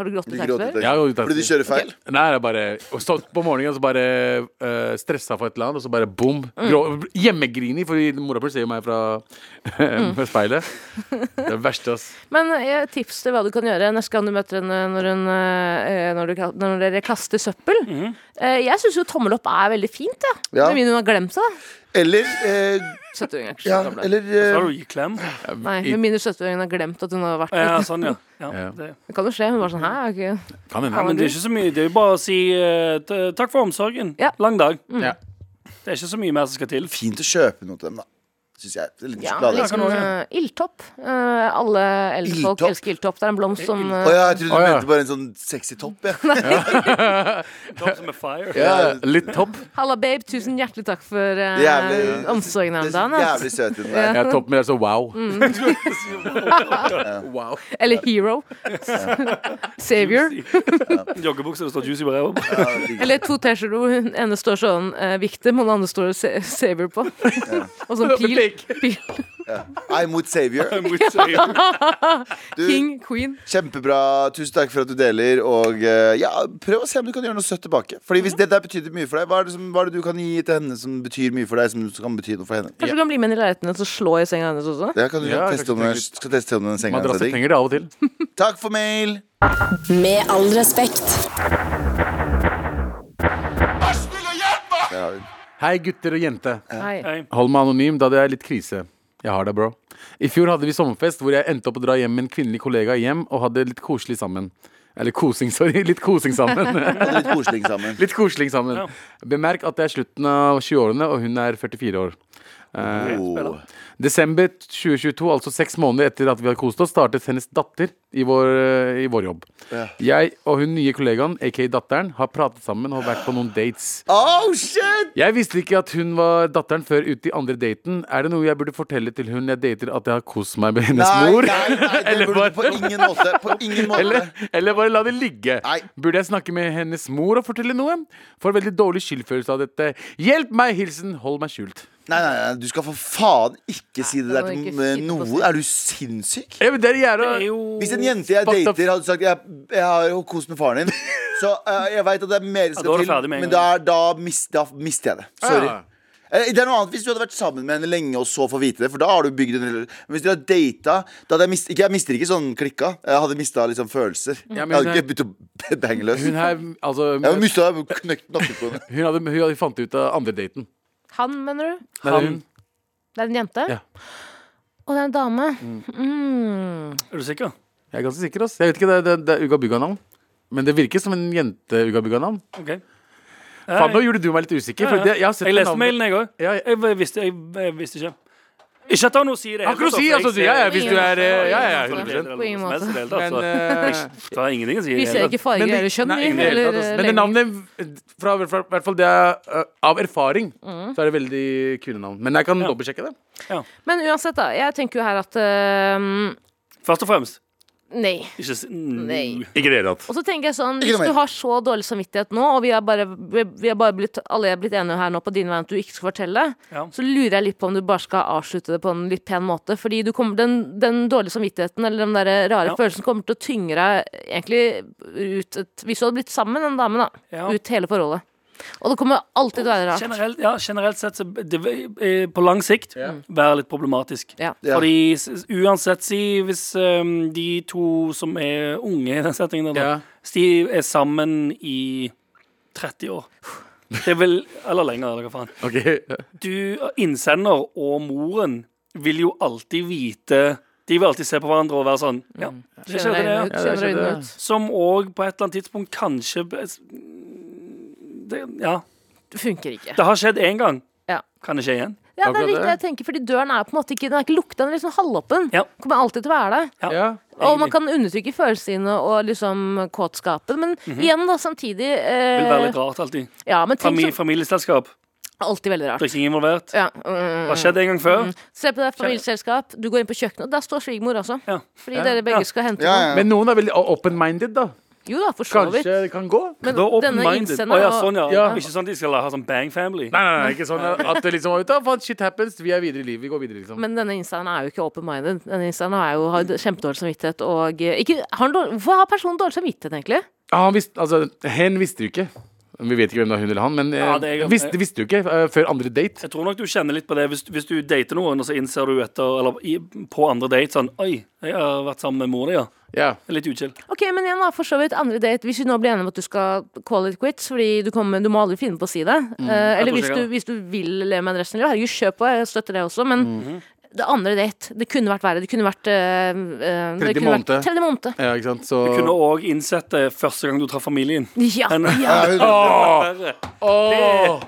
Har du grått i taxi før? Ja, jo. Fordi de kjører feil? Nei, det er bare og Stått på morgenen og så bare uh, stressa for et eller annet, og så bare bom. Mm. hjemmegrini, fordi mora mi ser jo meg fra, fra speilet. Det er det verste, ass. Men eh, tips til hva du kan gjøre neste gang du møter henne når, hun, eh, når, du, når dere kaster søppel. Mm. jeg syns jo tommel opp er veldig fint, ja. Ja. Med mindre hun har glemt seg. Eller eh, 70-åringen er ikke så Ja, gammel. eller Så har du gitt klem. Nei, med mindre 70-åringen har glemt at hun har vært Ja, sånn, ja. ja, Ja. det. Det kan jo skje. Hun var sånn Hæ, er ikke Kan hende. ja men det er ikke så mye. Det er jo bare å si eh, t- takk for omsorgen. Ja. Lang dag. Ja. Det er ikke så mye mer som skal til. fint å kjøpe noe til dem, da. Syns jeg. Er litt Ja, sjokolade. litt sånn uh, ildtopp. Uh, alle eldre folk Ildtopp? elsker ildtopp. Det er en blomst som Å eh, ja, jeg trodde du Å, ja. mente bare en sånn sexy topp. Ja. Topp som er fire. Ja, litt topp. Halla, babe. Tusen hjertelig takk for uh, Jævlig- omsorgen her Det om er så dagen. ass. jævlig søt hun Ja. der. Ja, topp med så wow. Mm. wow. Eller hero. Savior. Joggebukser det står juicy på ræva. Ja, digg. Eller to T-skjorter hvor den ene står sånn uh, victim, og den andre står sa savior på. og sånn pil. Pil. I'm with Savior. Du, King, queen. kjempebra. Tusen takk for at du deler. Og eh, ja, prøv å se om du kan gjøre noe søtt tilbake. Fordi hvis det der betydde mye for deg, hva er, det som, hva er det du kan gi til henne som betyr mye for deg, som kan bety noe for henne? Kanskje du kan bli med inn i leiligheten og slå i senga hennes også? Det kan du Ja, teste om, skal teste om den senga hennes er Madrasser trenger det av og til. Takk for mail. Med all respekt. Hei, gutter og jente. Hei. Hold meg anonym, da det er litt krise. Jeg har det, bro. I fjor hadde vi sommerfest hvor jeg endte opp å dra hjem med en kvinnelig kollega hjem og hadde litt koselig sammen. Eller kosing, sorry. Litt kosing sammen. Litt koselig sammen. litt kosling sammen. Ja. Bemerk at det er slutten av 20-årene, og hun er 44 år. Eh, Oh. Desember 2022, altså seks måneder etter at vi hadde kost oss, startet hennes datter i vår, eh, i vår jobb. Ja. Jeg og hun nye kollegaen, aka datteren, har pratet sammen og vært på noen dates. Oh, shit! Jeg visste ikke at hun var datteren før ute i andre daten. Er det noe jeg burde fortelle til hun jeg dater at jeg har kost meg med hennes Nei, mor? nei, nei, det Eller burde du på ingen måte. På ingen måte. Eller, eller bare la det ligge. Nei. Burde jeg snakke med hennes mor og fortelle noe? Får veldig dårlig skyldfølelse av dette. Hjelp meg! Hilsen hold meg skjult. Nei, nei, nei, du skal for faen ikke si det der må til ikke si det på noen. Er du sinnssyk? Ja, men det er jævla Det er jo Hvis en jente jeg Fucked up. dater, hadde sagt jeg, jeg har jo kost med faren din, så eh, jeg veit at det er mer som skal da er du til, med en men da, er- da, mis, da mister jeg det. Sorry. Ja. Eh, Det er noe annet hvis du hadde vært sammen med henne lenge og så få vite det. For da har du bygd en Men hvis du har data da hadde jeg, mist, ikke, jeg mister ikke sånn klikka. Jeg hadde mista liksom følelser. Ja, men jeg hadde hun er- ikke begynt å bange løs. Hun her, altså Jeg hadde mista knøkt nakken på henne. Hun hadde, hun hadde fant ut av andre daten. Han, mener du? Nei, det er hun. Det er en jente? Ja. Og det er en dame? Mm. Er du sikker? Jeg er ganske sikker. ass Jeg vet ikke, det, det, det er Uga Bugga-navn. Men det virker som en jente-Uga Bugga-navn. OK. Faen, nå gjorde du meg litt usikker. For det, jeg, har sett Jeg det leste navnet. mailen, jeg òg. Ja, Jeg, Jeg, visste- jeg, jeg visste ikke. Ikke at han har noe å si det å si, altså, ja, ja, hvis du er eh, Ja, ja, På 100 På ingen måte. Men, har ingenting å si. Vi ser ikke farger eller kjønn, Eller, Men det navnet, fra hvert fall det er uh, av erfaring, Mm. så er det veldig kvinnenavn. Men jeg kan Ja. dobbeltsjekke det. Men uansett, da. Jeg tenker jo her at eh, Først og fremst Nei. ikke Nei. Ikke det hele tatt. Og så tenker jeg sånn, Hvis du har så dårlig samvittighet nå, og vi har bare, vi vi har bare blitt, alle er blitt enige her nå på din vei at du ikke skal fortelle, Ja. så lurer jeg litt på om du bare skal avslutte det på en litt pen måte. Fordi du kommer, den, den dårlige samvittigheten eller den der rare Ja. følelsen kommer til å tyngre deg egentlig ut et, Hvis du hadde blitt sammen med den damen, da. Ja. Ut hele forholdet. Og det kommer alltid til å være rart. Generelt, ja, generelt sett så det eh, på lang sikt være litt problematisk. Ja. Ja. Fordi uansett, si hvis um, de to som er unge i den settingen, da, yeah. hvis de er sammen i 30 år Det vil, Eller lenger, eller hva faen. Okay. Du, innsender og moren vil jo alltid vite De vil alltid se på hverandre og være sånn Ja, det skjedde, det. Ja. Som òg på et eller annet tidspunkt kanskje det, Ja. Det funker ikke. Det har skjedd én gang. Ja. Kan det skje igjen? Ja, det er Akkurat riktig, det. jeg tenker, fordi døren er på en måte ikke Den er ikke lukta, den er liksom halvåpen. Ja. Kommer alltid til å være der. Ja. ja. Og man kan undertrykke følelsene og liksom kåtskapen, men igjen, da, samtidig eh. Vil være litt rart alltid. Ja, men tenk Famili som familieselskap. Alltid veldig rart. Drikking involvert. Ja. Mm. har skjedd en gang før. Se på det familieselskap, du går inn på kjøkkenet, og der står svigermor også. Ja. Fordi Ja. dere begge Ja. skal hente Ja, noe. ja. Men noen er veldig open-minded, da. Jo da, for så vidt. Kanskje det kan gå? Men Da denne open-minded. Å innsenderen ja, sånn, ja. Ja. Ikke sånn at de skal ha sånn bang family. Nei, nei, nei, ikke sånn at det liksom ut av, Shit happens, vi er videre i livet. Vi går videre, liksom. Men denne instaen er jo ikke open-minded. Denne instaen har jo har kjempedårlig samvittighet og eh, ikke, har dårlig, Hvorfor har personen dårlig samvittighet, egentlig? Ja, han visste, altså, hen visste jo ikke. Vi vet ikke hvem det er hun eller han, men Ja, eh, det er- visste, visste du ikke uh, før andre date. Jeg tror nok du kjenner litt på det hvis, hvis du dater noen, og så innser du etter Eller i, på andre date sånn Oi, jeg har vært sammen med mor di, ja. Ja. Er litt uchill. Ok, men igjen da, for så vidt andre date Hvis vi nå blir enige om at du skal call it quits Fordi du, kommer, du må aldri finne på å si det Mm. Uh, Eller hvis du, hvis du vil leve med en resten av livet Herregud, kjør på, jeg støtter det også Men Mhm. Det andre date, det kunne vært verre Det kunne vært eh, eh, Tredje måned. Tredje måned ja, ikke sant. Så Du kunne òg innsett det første gang du traff familien. Ja, Men- ja. Ja, hun- Verre.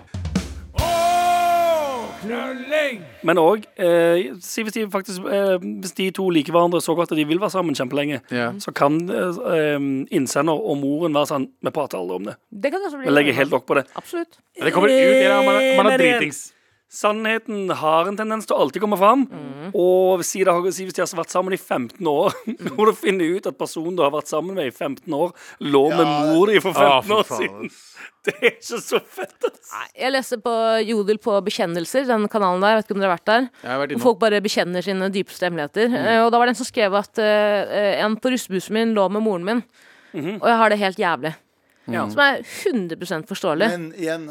Men òg eh, si hvis, de faktisk, eh, hvis de to liker hverandre så godt at de vil være sammen kjempelenge, yeah. så kan eh, eh, innsender og moren være sånn Vi prater aldri om det. Det kan det også bli Vi legger helt lokk på det. Absolutt Ja, Det kommer ut, ja, man, er- man er dritings. Sannheten har en tendens til å alltid komme fram. Mm. Og si, det, si hvis de har vært sammen i 15 år, og du finner ut at personen du har vært sammen med i 15 år, lå med mor di for 15 Ah, for år siden. Det er ikke så fett, ass. Jeg leste på Jodel på Bekjennelser, den kanalen der, vet ikke om dere har vært der. Har vært folk bare bekjenner sine dypeste hemmeligheter. Mm. Eh, Og da var det en som skrev at uh, en på russebussen min lå med moren min, -hmm. og jeg har det helt jævlig. Ja. Som er 100 forståelig. Men igjen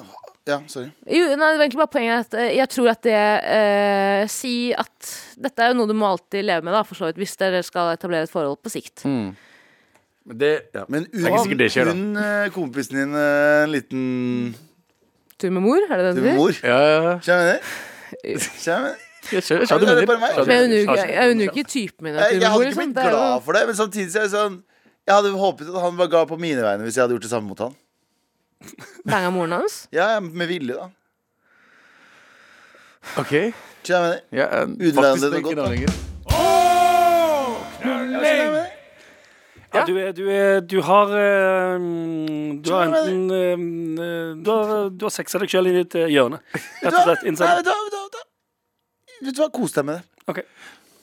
Ja, sorry. Jo, nei, det var egentlig bare poenget at eh, jeg tror at det eh, Si at dette er jo noe du må alltid leve med, da, for så vidt, hvis dere skal etablere et forhold på sikt. Men det, ja. Men er ikke sikkert det skjer, da. eh, kompisen din eh, en liten Tur med mor, er det det du sier? mor. Ja, ja, ja. Skjønner du? Skjønner du? Jeg skjønner du det er mener. meg. Skjønner. Men jeg unner jo ikke- jo typen min Jeg, jeg hadde ikke Liksom. blitt Det glad for det, men samtidig så er det sånn Jeg hadde håpet at han var glad på mine vegne hvis jeg hadde gjort det samme mot han. Banga moren hans. Ja, ja, med vilje, da. OK. Skjønner du? Ja, eh, Unnværende faktisk noe ikke godt, nå da. lenger. Skjønner du? Ja, du, er, du, er, du har eh, Du har enten eh, Du har, du har sexa deg sjøl i ditt eh, hjørne. Rett og slett. Nei, Innsender. vet du hva, vet du hva, vet du hva? Vet du hva, kos deg med det. Ok.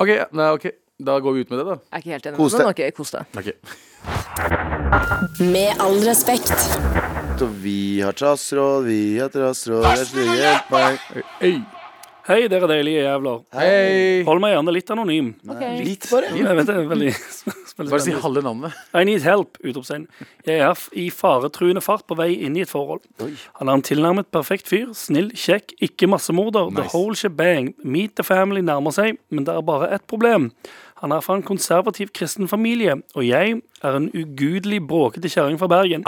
OK, ja, nei, ok. Da går vi ut med det, da. Jeg er ikke helt enig Kos men deg. ok, kos deg. Ok. Med all respekt. Og vi har trassråd, vi har trassråd, meg. Hei. Hei, dere deilige jævler. Hei. Hold meg gjerne litt anonym. Okay. Litt bare. Jeg vet det er veldig veldig Bare si halve navnet. I need help! Utropstegn. Jeg er i faretruende fart på vei inn i et forhold. Han er en tilnærmet perfekt fyr. Snill, kjekk, ikke massemorder. The whole shebang. Meet the family nærmer seg, men det er bare ett problem. Han er fra en konservativ kristen familie, og jeg er en ugudelig bråkete kjerring fra Bergen.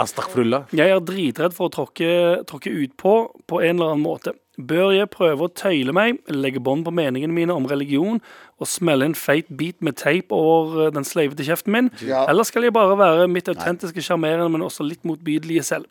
Jeg er dritredd for å tråkke, tråkke utpå på en eller annen måte. Bør jeg prøve å tøyle meg, legge bånd på meningene mine om religion og smelle en feit bit med teip over eh, den sleivete kjeften min? Ja. Eller skal jeg bare være mitt autentiske, sjarmerende, men også litt motbydelige selv?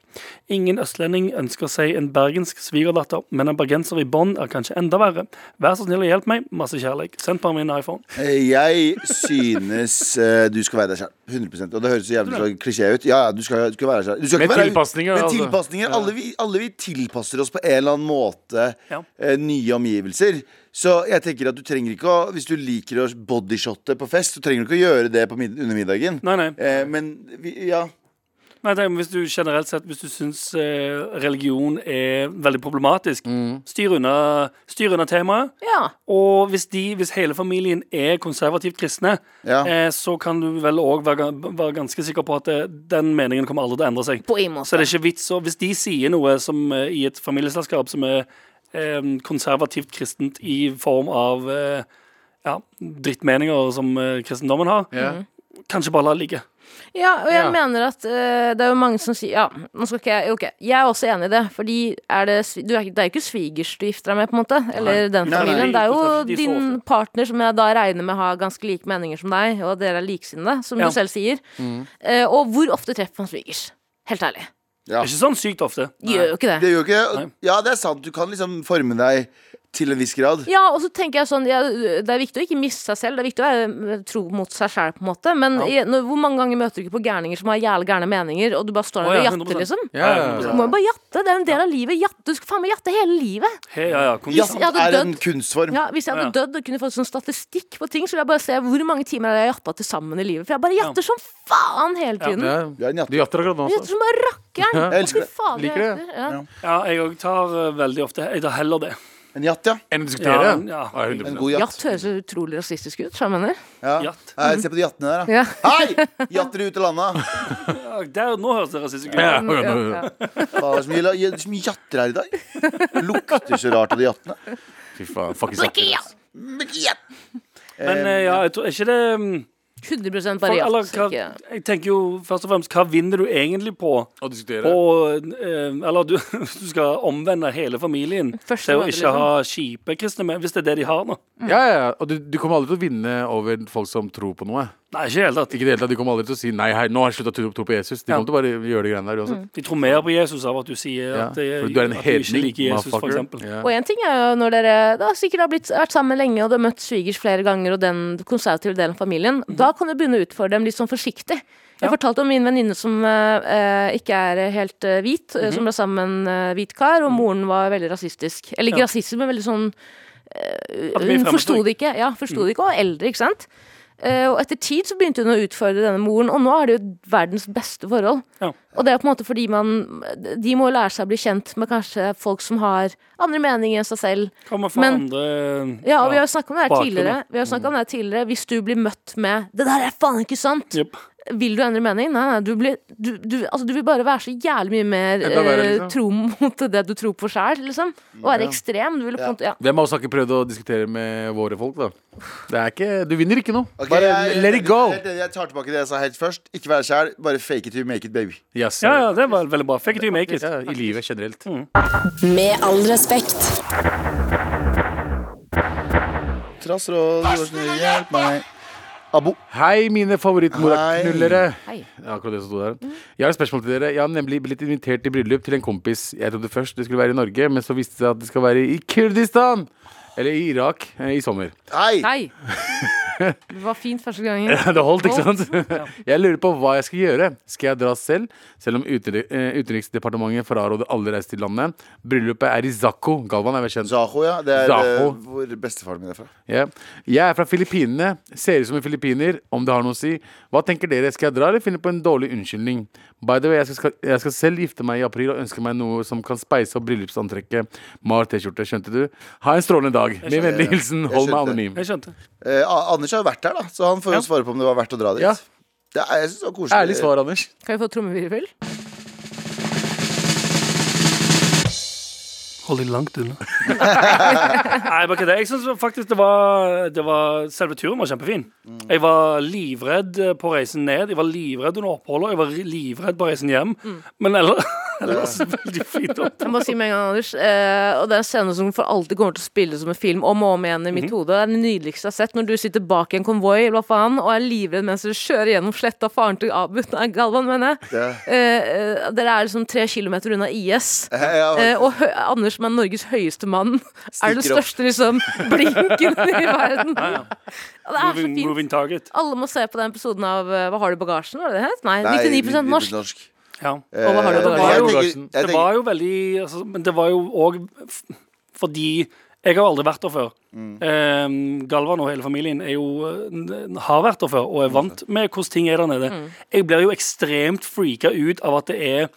Ingen østlending ønsker seg en bergensk svigerdatter, men en bergenser i bånd er kanskje enda verre. Vær så snill og hjelp meg. Masse kjærlighet. Send på min iPhone. Eh, Jeg synes uh, du skal være deg sjøl. 100% Og det høres så jævlig så klisjé ut. Ja, ja, du skal, du skal være deg sjøl. Med ikke være- tilpasninger, Med altså. tilpasninger. Alle, vi, alle vi tilpasser oss på en eller annen måte Ja. uh, nye omgivelser. Så jeg tenker at du trenger ikke å Hvis du liker å bodyshotte på fest, så trenger du ikke å gjøre det på mid under middagen. Nei, nei. Eh, men vi, ja. Nei, tenker, hvis du generelt sett Hvis du syns eh, religion er veldig problematisk, styr, unna, styr unna temaet. Ja. Og hvis, de, hvis hele familien er konservativt kristne, Ja. eh, så kan du vel òg være, være ganske sikker på at det, den meningen kommer aldri til å endre seg. På en måte. Så det er ikke vits å Hvis de sier noe som eh, i et familieselskap som er eh, konservativt kristent i form av eh, ja, drittmeninger som eh, kristendommen har, Yeah. kanskje bare la det ligge. Ja, og jeg Ja. mener at uh, det er jo mange som sier Ja, nå skal ikke jeg Ok, jeg er også enig i det, fordi er det du er, Det er jo ikke svigers du gifter deg med, på en måte. Eller den Nei, nei. familien. Det er jo De din partner, som jeg da regner med har ganske like meninger som deg, og dere er liksinnede, som Ja. du selv sier. Eh, og hvor ofte treffer man svigers? Helt ærlig. Ja. Det er ikke sånn sykt ofte. Gjør jo ikke det. Det gjør ikke. Ja, det er sant. Du kan liksom forme deg til en viss grad. Ja, og så tenker jeg sånn ja, Det er viktig å ikke miste seg selv. Det er viktig å være tro mot seg selv, på en måte. Men i, når, hvor mange ganger møter du ikke på gærninger som har jævlig gærne meninger, og du bare står der oh, ja, og jatter, liksom? Ja, ja, Du må jo bare jatte. Det er en del av livet. Jatte. Du skal faen meg jatte hele livet. Hey, ja, ja, Jatt konstant. jeg hadde er en dødd- kunstform. Ja, Hvis jeg hadde Ja. dødd og kunne fått sånn statistikk på ting, så ville jeg bare se hvor mange timer har jeg jatta til sammen i livet. For jeg bare jatter som faen hele tiden. Ja. Du er jatter. Du jatter akkurat nå også. heter som bare rakkeren. Ja. Jeg elsker det. faen, Liker det. Ja. Ja, jeg òg tar eh, veldig ofte Jeg tar heller det. En jatt, ja. Enn å diskutere? Ja, ja. Ja, En 100%. god Jatt jatt. høres utrolig rasistisk ut, så jeg mener. Ja. Jatt. Nei, se på de jattene der, da. Ja. Hei! Jatter ut til landa. Ja, der, nå høres det rasistisk ut. Ja, Ja, ja, ja. ja. Faen, Det er så mye, det er så mye jatter her i dag. Lukter så rart av de jattene. Fy faen. Fuckings jatter. ass. Men eh, ja, jeg tror er ikke det mm, 100 for, bare eller, hva, Jeg tenker jo først og fremst Hva vinner du egentlig på Å diskutere? på eh, Eller du, du skal omvende hele familien Første til å ikke ha kjipe kristne med, hvis det er det de har nå. Ja, ja, ja. Og du, du kommer aldri til å vinne over folk som tror på noe. Nei, ikke helt tatt. Ikke helt det tatt, De kommer aldri til å si nei, hei, nå har jeg sluttet å tro, tro på Jesus. De Ja. kommer til å bare gjøre de greiene der uansett. De tror mer på Jesus av at du sier Ja. at, det, du er en at du ikke hedning, liker Jesus, eksempel. Ja. Og en ting er jo når dere da sikkert har blitt, vært sammen lenge og du har møtt svigers flere ganger og den konservative delen av familien, da kan du begynne å utfordre dem litt sånn forsiktig. Jeg Ja. fortalte om min venninne som eh, eh, ikke er helt eh, hvit, -hmm. som ble sammen med en hvit kar, og moren var veldig rasistisk. Eller ikke Ja. rasistisk, men veldig sånn eh, Hun forsto det ikke, ja, forsto det ikke, og eldre, ikke sant. Eh, og etter tid så begynte hun å utfordre denne moren, og nå er det jo verdens beste forhold. Ja. Og det er på en måte fordi man De må lære seg å bli kjent med kanskje folk som har andre meninger enn seg selv. Kommer fra Men- andre Ja, og vi har jo snakket om det her tidligere. Vi har om det her tidligere Hvis du blir møtt med 'Det der er faen ikke sant', Jepp. Vil du endre mening? Nei, nei, du, blir, du, du, altså, du vil bare være så jævlig mye mer verre, eh, liksom. tro mot det du tror på sjæl, liksom. Og være ekstrem. Du vil ja. Ja. Hvem av oss har ikke prøvd å diskutere med våre folk, da? Det er ikke, Du vinner ikke noe. Okay, Bare jeg- let it go. Jeg, jeg tar tilbake det jeg sa helt først. Ikke være sjæl, bare fake it you make it, baby. Yes, Ja, ja, det var veldig bra. Fake it till you make it. Ja, I livet generelt. Med all respekt. Trassråd, hjelp meg. Abo. Hei, mine favorittmoraknullere. Hei. Ja, akkurat det som sto der. Jeg har et spørsmål til dere. Jeg har nemlig blitt invitert i bryllup til en kompis. Jeg trodde først det skulle være i Norge, men så viste det seg at det skal være i Kurdistan. Eller i Irak eh, i sommer. Hei! Hei. Det var fint første gangen. det holdt, ikke sant? Jeg lurer på hva jeg skal gjøre. Skal jeg dra selv, selv om eh, Utenriksdepartementet fraråder alle reise til landet? Bryllupet er i Zaco. Galvan er vel kjent? Zaho, ja. Det er Zaho. eh, hvor bestefaren min er fra. Ja. Jeg er fra Filippinene. Ser ut som en filippiner, om det har noe å si. Hva tenker dere? Skal jeg dra, eller finne på en dårlig unnskyldning? By the way, jeg skal, jeg skal selv gifte meg i april og ønsker meg noe som kan speise opp bryllupsantrekket. Mar T-skjorte, skjønte du? Ha en strålende dag. Med vennlig hilsen, hold meg anonym. Jeg skjønte. Eh, A- Anders har jo vært her, da, så han får jo Ja. svare på om det var verdt å dra dit. Ja. Det er, jeg synes det var koselig. Ærlig svar, Anders. Kan vi få trommevirvel? Hold deg langt unna. Nei, bare det. Jeg syns faktisk det var, det var Selve turen var kjempefin. Jeg var livredd på reisen ned. Jeg var livredd under oppholdet. Jeg var livredd på reisen hjem. Men ellers, ellers veldig fint Jeg må si med en gang, Anders eh, Og det er en scene som for alltid kommer til å spille som en film om og om igjen i mitt hode. Det er det nydeligste jeg har sett. Når du sitter bak i en konvoi eller hva faen, og er livredd mens du kjører gjennom sletta faren til Abu Nei, Galvan, mener jeg. Ja. Eh, eh, dere er liksom tre kilometer unna IS. Ja, ja, Eh, og hø Anders, som er Norges høyeste mann, er den Stikker opp. største liksom blinken i verden. Ja, det er så Moving, fint. moving target. Alle må se på den episoden av eh, Hva har du i bagasjen? Var det det het? Nei, Nei, 99 norsk. norsk. Ja. Eh, Det var jo veldig altså, Men det var jo òg fordi jeg har aldri vært der før. Eh, Galvan og hele familien er jo, eh, har vært der før og er vant med hvordan ting er der nede. Jeg blir jo ekstremt freaka ut av at det er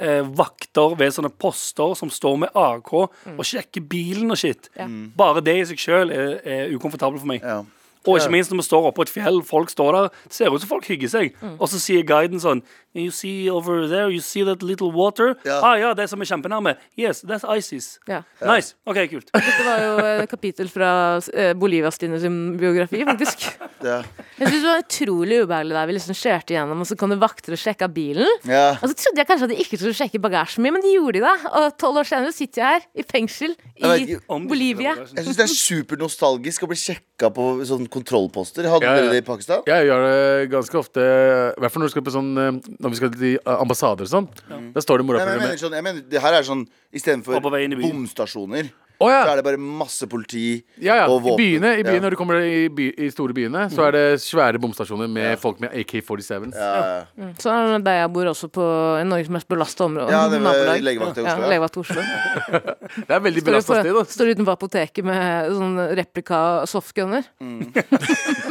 eh, vakter ved sånne poster som står med AK og sjekker bilen og shit. Ja. Bare det i seg sjøl er, er ukomfortabelt for meg. Ja. Og ikke minst når vi står oppå et fjell, folk står der, det ser ut som folk hygger seg. Og så sier guiden sånn You see over there, you see that little water? Ja. Ah, ja, det som er kjempenærme. Yes, that's ISIS. Ja. Nice. OK, kult. Dette var jo et kapittel fra eh, Bolivia-Stine sin biografi, faktisk. Ja. Jeg synes det var utrolig ubehagelig da vi liksom kjørte gjennom, og så kom det vakter og sjekka bilen. Ja. Og så trodde jeg kanskje at de ikke skulle sjekke bagasjen min, men de gjorde de det. Og tolv år senere sitter jeg her i fengsel Jeg vet i Bolivia. Jeg syns det er supernostalgisk å bli sjekka på sånn kontrollposter. Hadde Ja, ja. dere det i Pakistan? Jeg gjør det ganske ofte, i hvert fall når, du skal på sånn, eh, når vi skal til ambassader og sånn. Da står det morapuler med sånn, jeg mener, det her er sånn istedenfor bomstasjoner. Å, ja. Så er det bare masse politi Ja, ja. og I våpen. byene, i, byene Ja. når du kommer i, by, i store byene, så er det svære bomstasjoner med folk med AK-47s. Ja, Mm. Så er det der jeg bor også på i Norges mest belasta område. Ja, det var legevakt i Oslo, ja. legevakt i Oslo. Det er veldig Står, belasta sted. da. står utenfor apoteket med sånn replika softgunner.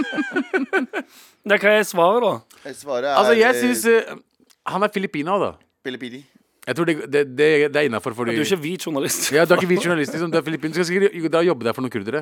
Det, er hva er svaret, da? Jeg svarer er Altså, jeg eh, syns uh, Han er filippiner, da. Filippini. Jeg tror det, det, det, det er innafor fordi Du er ikke hvit journalist. ja, Du er ikke hvit journalist, liksom. Du er filippinsk. Skal sikkert da jobbe der for noen kurdere.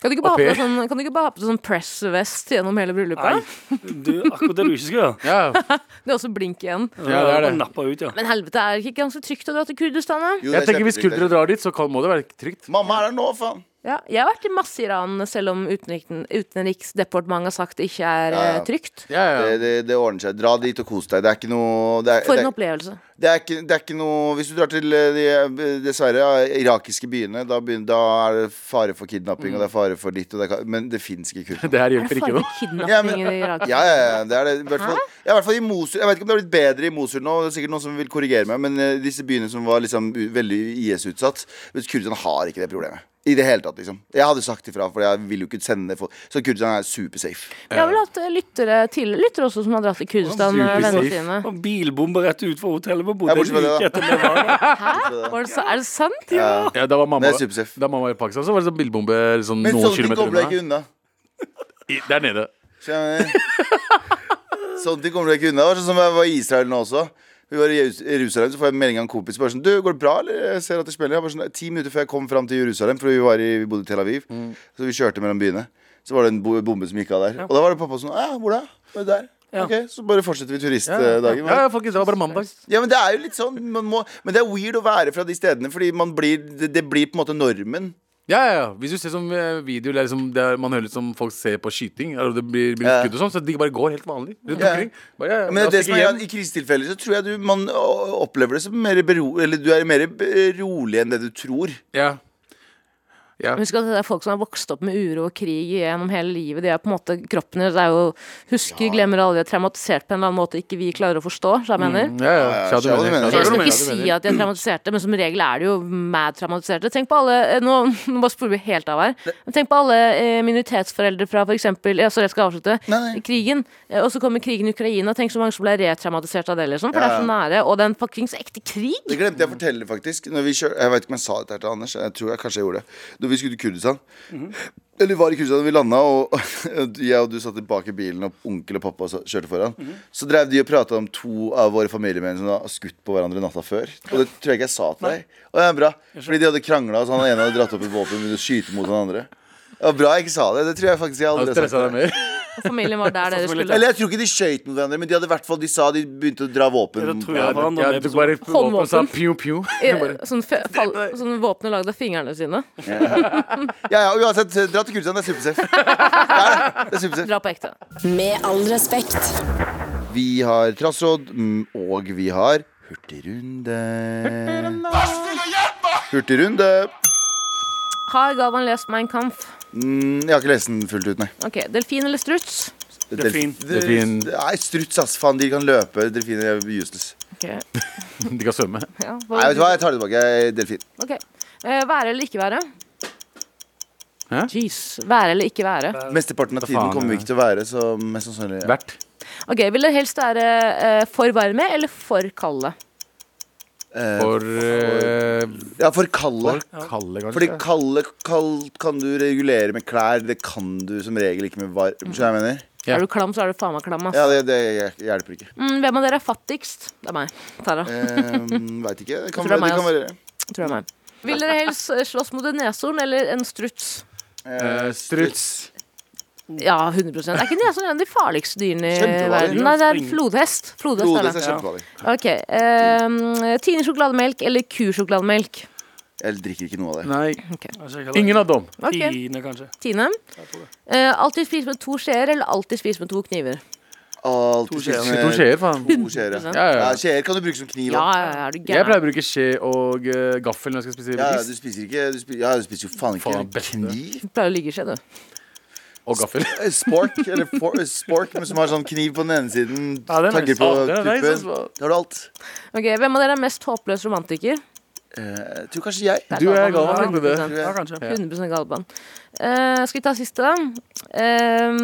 Kan du ikke bare sånn, kan du ikke bare ha på deg sånn pressvest gjennom hele Nei, bryllupet? du, akkurat det du ikke skal gjøre. Ja, Det er også blink igjen. Ja, det er det. Ut, ja. Men helvete, er det ikke ganske trygt å dra til Kurdistan? Jo, jeg er tenker Hvis kurdere drar dit, så kan, må det være trygt. Mamma er der nå, faen. Ja, jeg har vært i masse Iran, selv om utenriks- Utenriksdepartementet har sagt det ikke er Ja, ja. eh, trygt. Ja, ja. Det, det, det ordner seg. Dra dit og kos deg. Det er ikke noe det er, For en opplevelse. det, er ikke, det er ikke noe Hvis du drar til eh, de eh, dessverre irakiske byene, da, begynner, da er det fare for kidnapping, og det er fare for ditt og det er, Men det fins ikke kurder. Det her Er hjelper ikke noe. Ja, men- i Irak? Ja, ja, ja, det er det. I hvert fall, ja, i hvert fall i Mosul. Jeg vet ikke om det har blitt bedre i Mosul nå. Det er sikkert noen som vil korrigere meg, men disse byene som var liksom veldig IS-utsatt Kurdistan har ikke det problemet. I det hele tatt, liksom. Jeg hadde sagt ifra, for jeg vil jo ikke sende folk Så Kurdistan er supersafe. Jeg har vel hatt eh, lyttere til lyttere også som har dratt til Kurdistan med vennene sine. Og bilbomber rett ut fra hotellet på Bodø. like etter det var der. Hæ? Var det så, er det sant? Ja. Ja, da var mamma, Det er supersafe. da mamma var i Pakistan, så var det sånn bilbombe sånn Men noen sånne ting kilometer kommer du ikke unna. I- Der nede. Skjønner? Sånne ting kommer du ikke unna. Det var Sånn som jeg var i Israel nå også. Vi var i Jerusalem, så får jeg en melding av en kompis. Bare sånn, du, går det bra, eller? Jeg ser at det spiller. Jeg bare sånn, Ti minutter før jeg kom fram til Jerusalem, for vi, var i, vi bodde i Tel Aviv. Så vi kjørte mellom byene. Så var det en bombe som gikk av der. Og da var det pappa sånn Ja, hvor da? Var det der? Ja. Ok, Så bare fortsetter vi Ja, turistdagen. ja, faktisk, det var bare mandag. Ja, men det er jo litt sånn man må, Men det er weird å være fra de stedene, fordi man blir, det, det blir på en måte normen. Ja, ja, ja. Hvis du ser som eh, Det der, liksom, der man hører som folk ser på skyting, eller det blir, blir Ja. skudd og sånn, så de bare går helt vanlig. Rundt Ja. omkring. Bare, ja, ja, Men det er som stikke er, hjem. I krisetilfeller så tror jeg du, man å- opplever det som mer bero, Eller du er mer be- rolig enn det du tror. Ja. Ja. Husk at det er folk som har vokst opp med uro og krig gjennom hele livet. De er på en måte Kroppen deres er jo Husker, glemmer aldri, er traumatisert på en eller annen måte ikke vi klarer å forstå. Så jeg mener. Ja, ja. Ja, Jeg, mener. Jeg skal ikke si at de er traumatiserte, men som regel er de jo mad traumatiserte. Tenk på alle eh, Nå, nå bare sporer vi helt av her. Men Tenk på alle eh, minoritetsforeldre fra f.eks. Ja, sorry, jeg skal avslutte. Nei, nei. Krigen. eh, Og så kommer krigen i Ukraina. Tenk så mange som ble retraumatisert av det, liksom. For det er så nære. Og det er en fuckings ekte krig. Det glemte jeg å fortelle, faktisk. Når vi kjør, jeg vet ikke om jeg sa dette til Anders. Jeg tror jeg kanskje jeg gjorde det. Når vi skulle til Kurdistan. Eller vi var i Kurdistan, vi landa, og jeg og du satt bak i bilen, og onkel og pappa kjørte foran. Så drev de og prata om to av våre familiemedlemmer som hadde skutt på hverandre natta før. Og det tror jeg ikke jeg sa til deg. Og det er bra. Fordi de hadde krangla, så han ene hadde dratt opp et våpen og begynt å skyte mot den andre. Det var bra jeg ikke sa det. Det tror jeg faktisk jeg aldri har sagt. Mer? Familien var der dere skulle. Eller jeg tror ikke de skøyt mot hverandre, men de hadde i hvert fall De sa de begynte å dra våpen. Det Ja, jeg ja, bare våpen og sa Håndvåpen. piu. Eh, Sånn, fall, sånn våpen lagd av fingrene sine. Ja, ja, uansett, dra til Kurdistan. Det er supersafe. Det er det. Det er supersafe. Dra på ekte. Med all respekt. Vi har trassråd, mm, og vi har hurtigrunde. Hurtigrunde. Har Galvan lest Mein Kampf? Mm, jeg har ikke lest den fullt ut, nei. Ok, Delfin eller struts? Delfin. Delfin. Nei, struts, ass. Faen, de kan løpe. Delfiner er useless. Okay. De kan svømme. ja, Nei, vet du hva, jeg tar det tilbake. Jeg er delfin. Ok, eh, Være eller ikke være? Hæ? Jeez, være eller ikke være? Mesteparten av tiden kommer vi ikke til å være, så mest sannsynlig ja. Hvert. Ok, Vil dere helst være eh, for varme eller for kalde? Eh, For eh, ja, for kalde. For kalde, kanskje. Fordi kalde kald, kan du regulere med klær. Det kan du som regel ikke med varm. Skjønner du hva jeg mener? Ja. Er du klam, så er du faen meg klam. ass. Ja, det, det hjelper ikke. Mm, hvem av dere er fattigst? Det er meg. Tara. Um, Veit ikke. Det kan, tror det det meg, kan være. Tror jeg er meg. Vil dere helst eh, slåss mot en neshorn eller en struts? Uh, struts. Ja, 100 Er ikke det en av de farligste dyrene i verden? Nei, det er flodhest. Flodhest er Flodhest det. er kjempefarlig. Ok. Uh, Tine sjokolademelk eller kusjokolademelk? Jeg drikker ikke noe av det. Nei, okay. ingen av dem. Okay. Tine, kanskje. Tine. Uh, alltid spise med to skjeer eller alltid spise med to kniver? Alltid To skjeer. To skjeer, faen. To skjeer, ja. 100%. Ja, ja, ja. ja. Skjeer kan du bruke som kniv. Ja, ja, ja, er du Jeg pleier å bruke skje og uh, gaffel når jeg skal spise Ja, ja, du spiser ikke du spiser, Ja, du spiser jo faen ikke Faen, kniv. Du pleier å ligge i skje, du. Og gaffel. Eh, Spork, eller for, eh, spork, men som har sånn kniv på den ene siden, Ja, er tagger på tuppen. altså. Da har du alt. Ok, Hvem av dere er mest håpløs romantiker? Eh, jeg tror kanskje jeg. Du er Galvan, Galvan, tenkte du. 100%. Ja, kanskje. 100 Galvan. Uh, skal vi ta siste, da? Uh,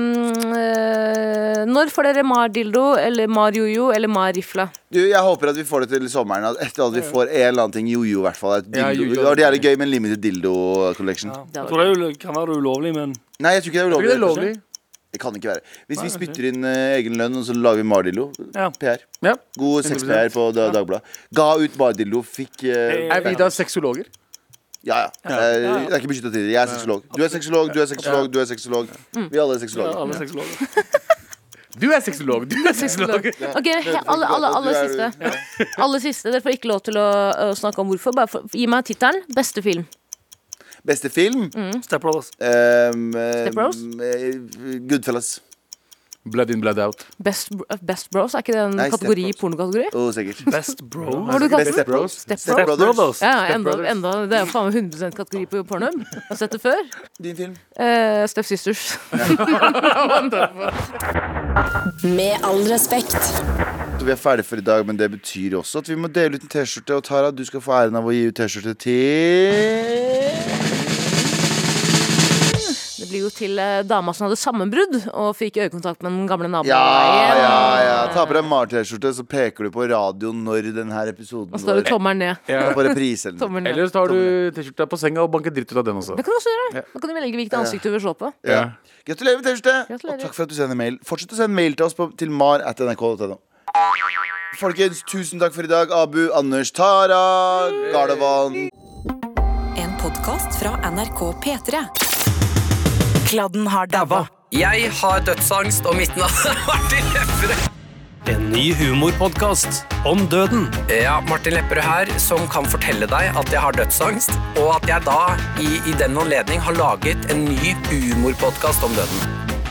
eh, når får dere Mar-dildo eller Mar-jojo eller Mar-rifla? Du, jeg håper at vi får det til sommeren. At etter at vi får en eller annen ting jojo, i hvert fall. Et Ja. Det var gøy med en limited dildo collection. Ja. Jeg tror det er kan være ulovlig, men Nei, jeg tror ikke det er Er ikke det ulovlig. Det kan ikke være. Hvis vi spytter inn eh, egen lønn, og så lager vi Mardillo. Ja. PR. Ja. God sex-PR på Da- Dagbladet. Ga ut Mardillo, fikk eh, Er vi da sexologer? Ja, ja. Det er, det er ikke beskytta tid. Jeg er sexolog. Du er sexolog, du er sexolog, du er sexolog. Vi alle er ja, sexologer. alle sexologer. Du er sexolog. Du er sexolog. Ok, he, alle, alle, alle Du er- siste. Alle siste. Dere får ikke lov til å, å snakke om hvorfor. Bare for, gi meg tittelen. Beste film. Beste film? Step Brothers. Um, Step Bros? Goodfellas. Blood in, blood out. Best, best Bros, er ikke det en Nei, kategori i pornokategori? Oh, sikkert. Best Bros? Har du kalt? Step Bros. Step Step Bros? Brothers. Brothers. Ja, enda, enda, det er jo faen meg 100 kategori på porno. Har har sett det før. Din film? Uh, Step Sisters. Med all respekt. Vi er ferdige for i dag, men det betyr også at vi må dele ut en T-skjorte. Og Tara, du skal få æren av å gi ut T-skjorte til Blir jo til eh, dama som hadde sammenbrudd og fikk øyekontakt med den gamle naboen. Ja, ja, ja. Ta på deg en Mar-T-skjorte, så peker du på radioen når denne episoden Og så står du går tommelen ned. Ja, på reprise. eller noe. Ned. Eller så tar du T-skjorta på senga og banker dritt ut av den også. Det kan du også gjøre. Da kan du velge hvilket ansikt du vil se på. Ja. Gratulerer med T-skjorte! Og takk for at du sender mail. Fortsett å sende mail til oss på, til mar.nrk.no. Folkens, tusen takk for i dag. Abu, Anders, Tara, Gardevann. En podkast fra NRK P3. Kladden har dabba. Jeg har dødsangst, og mitt navn er Martin Lepperød. En ny humorpodkast om døden. Ja, Martin Lepperød her, som kan fortelle deg at jeg har dødsangst, og at jeg da, i, i den anledning, har laget en ny humorpodkast om døden.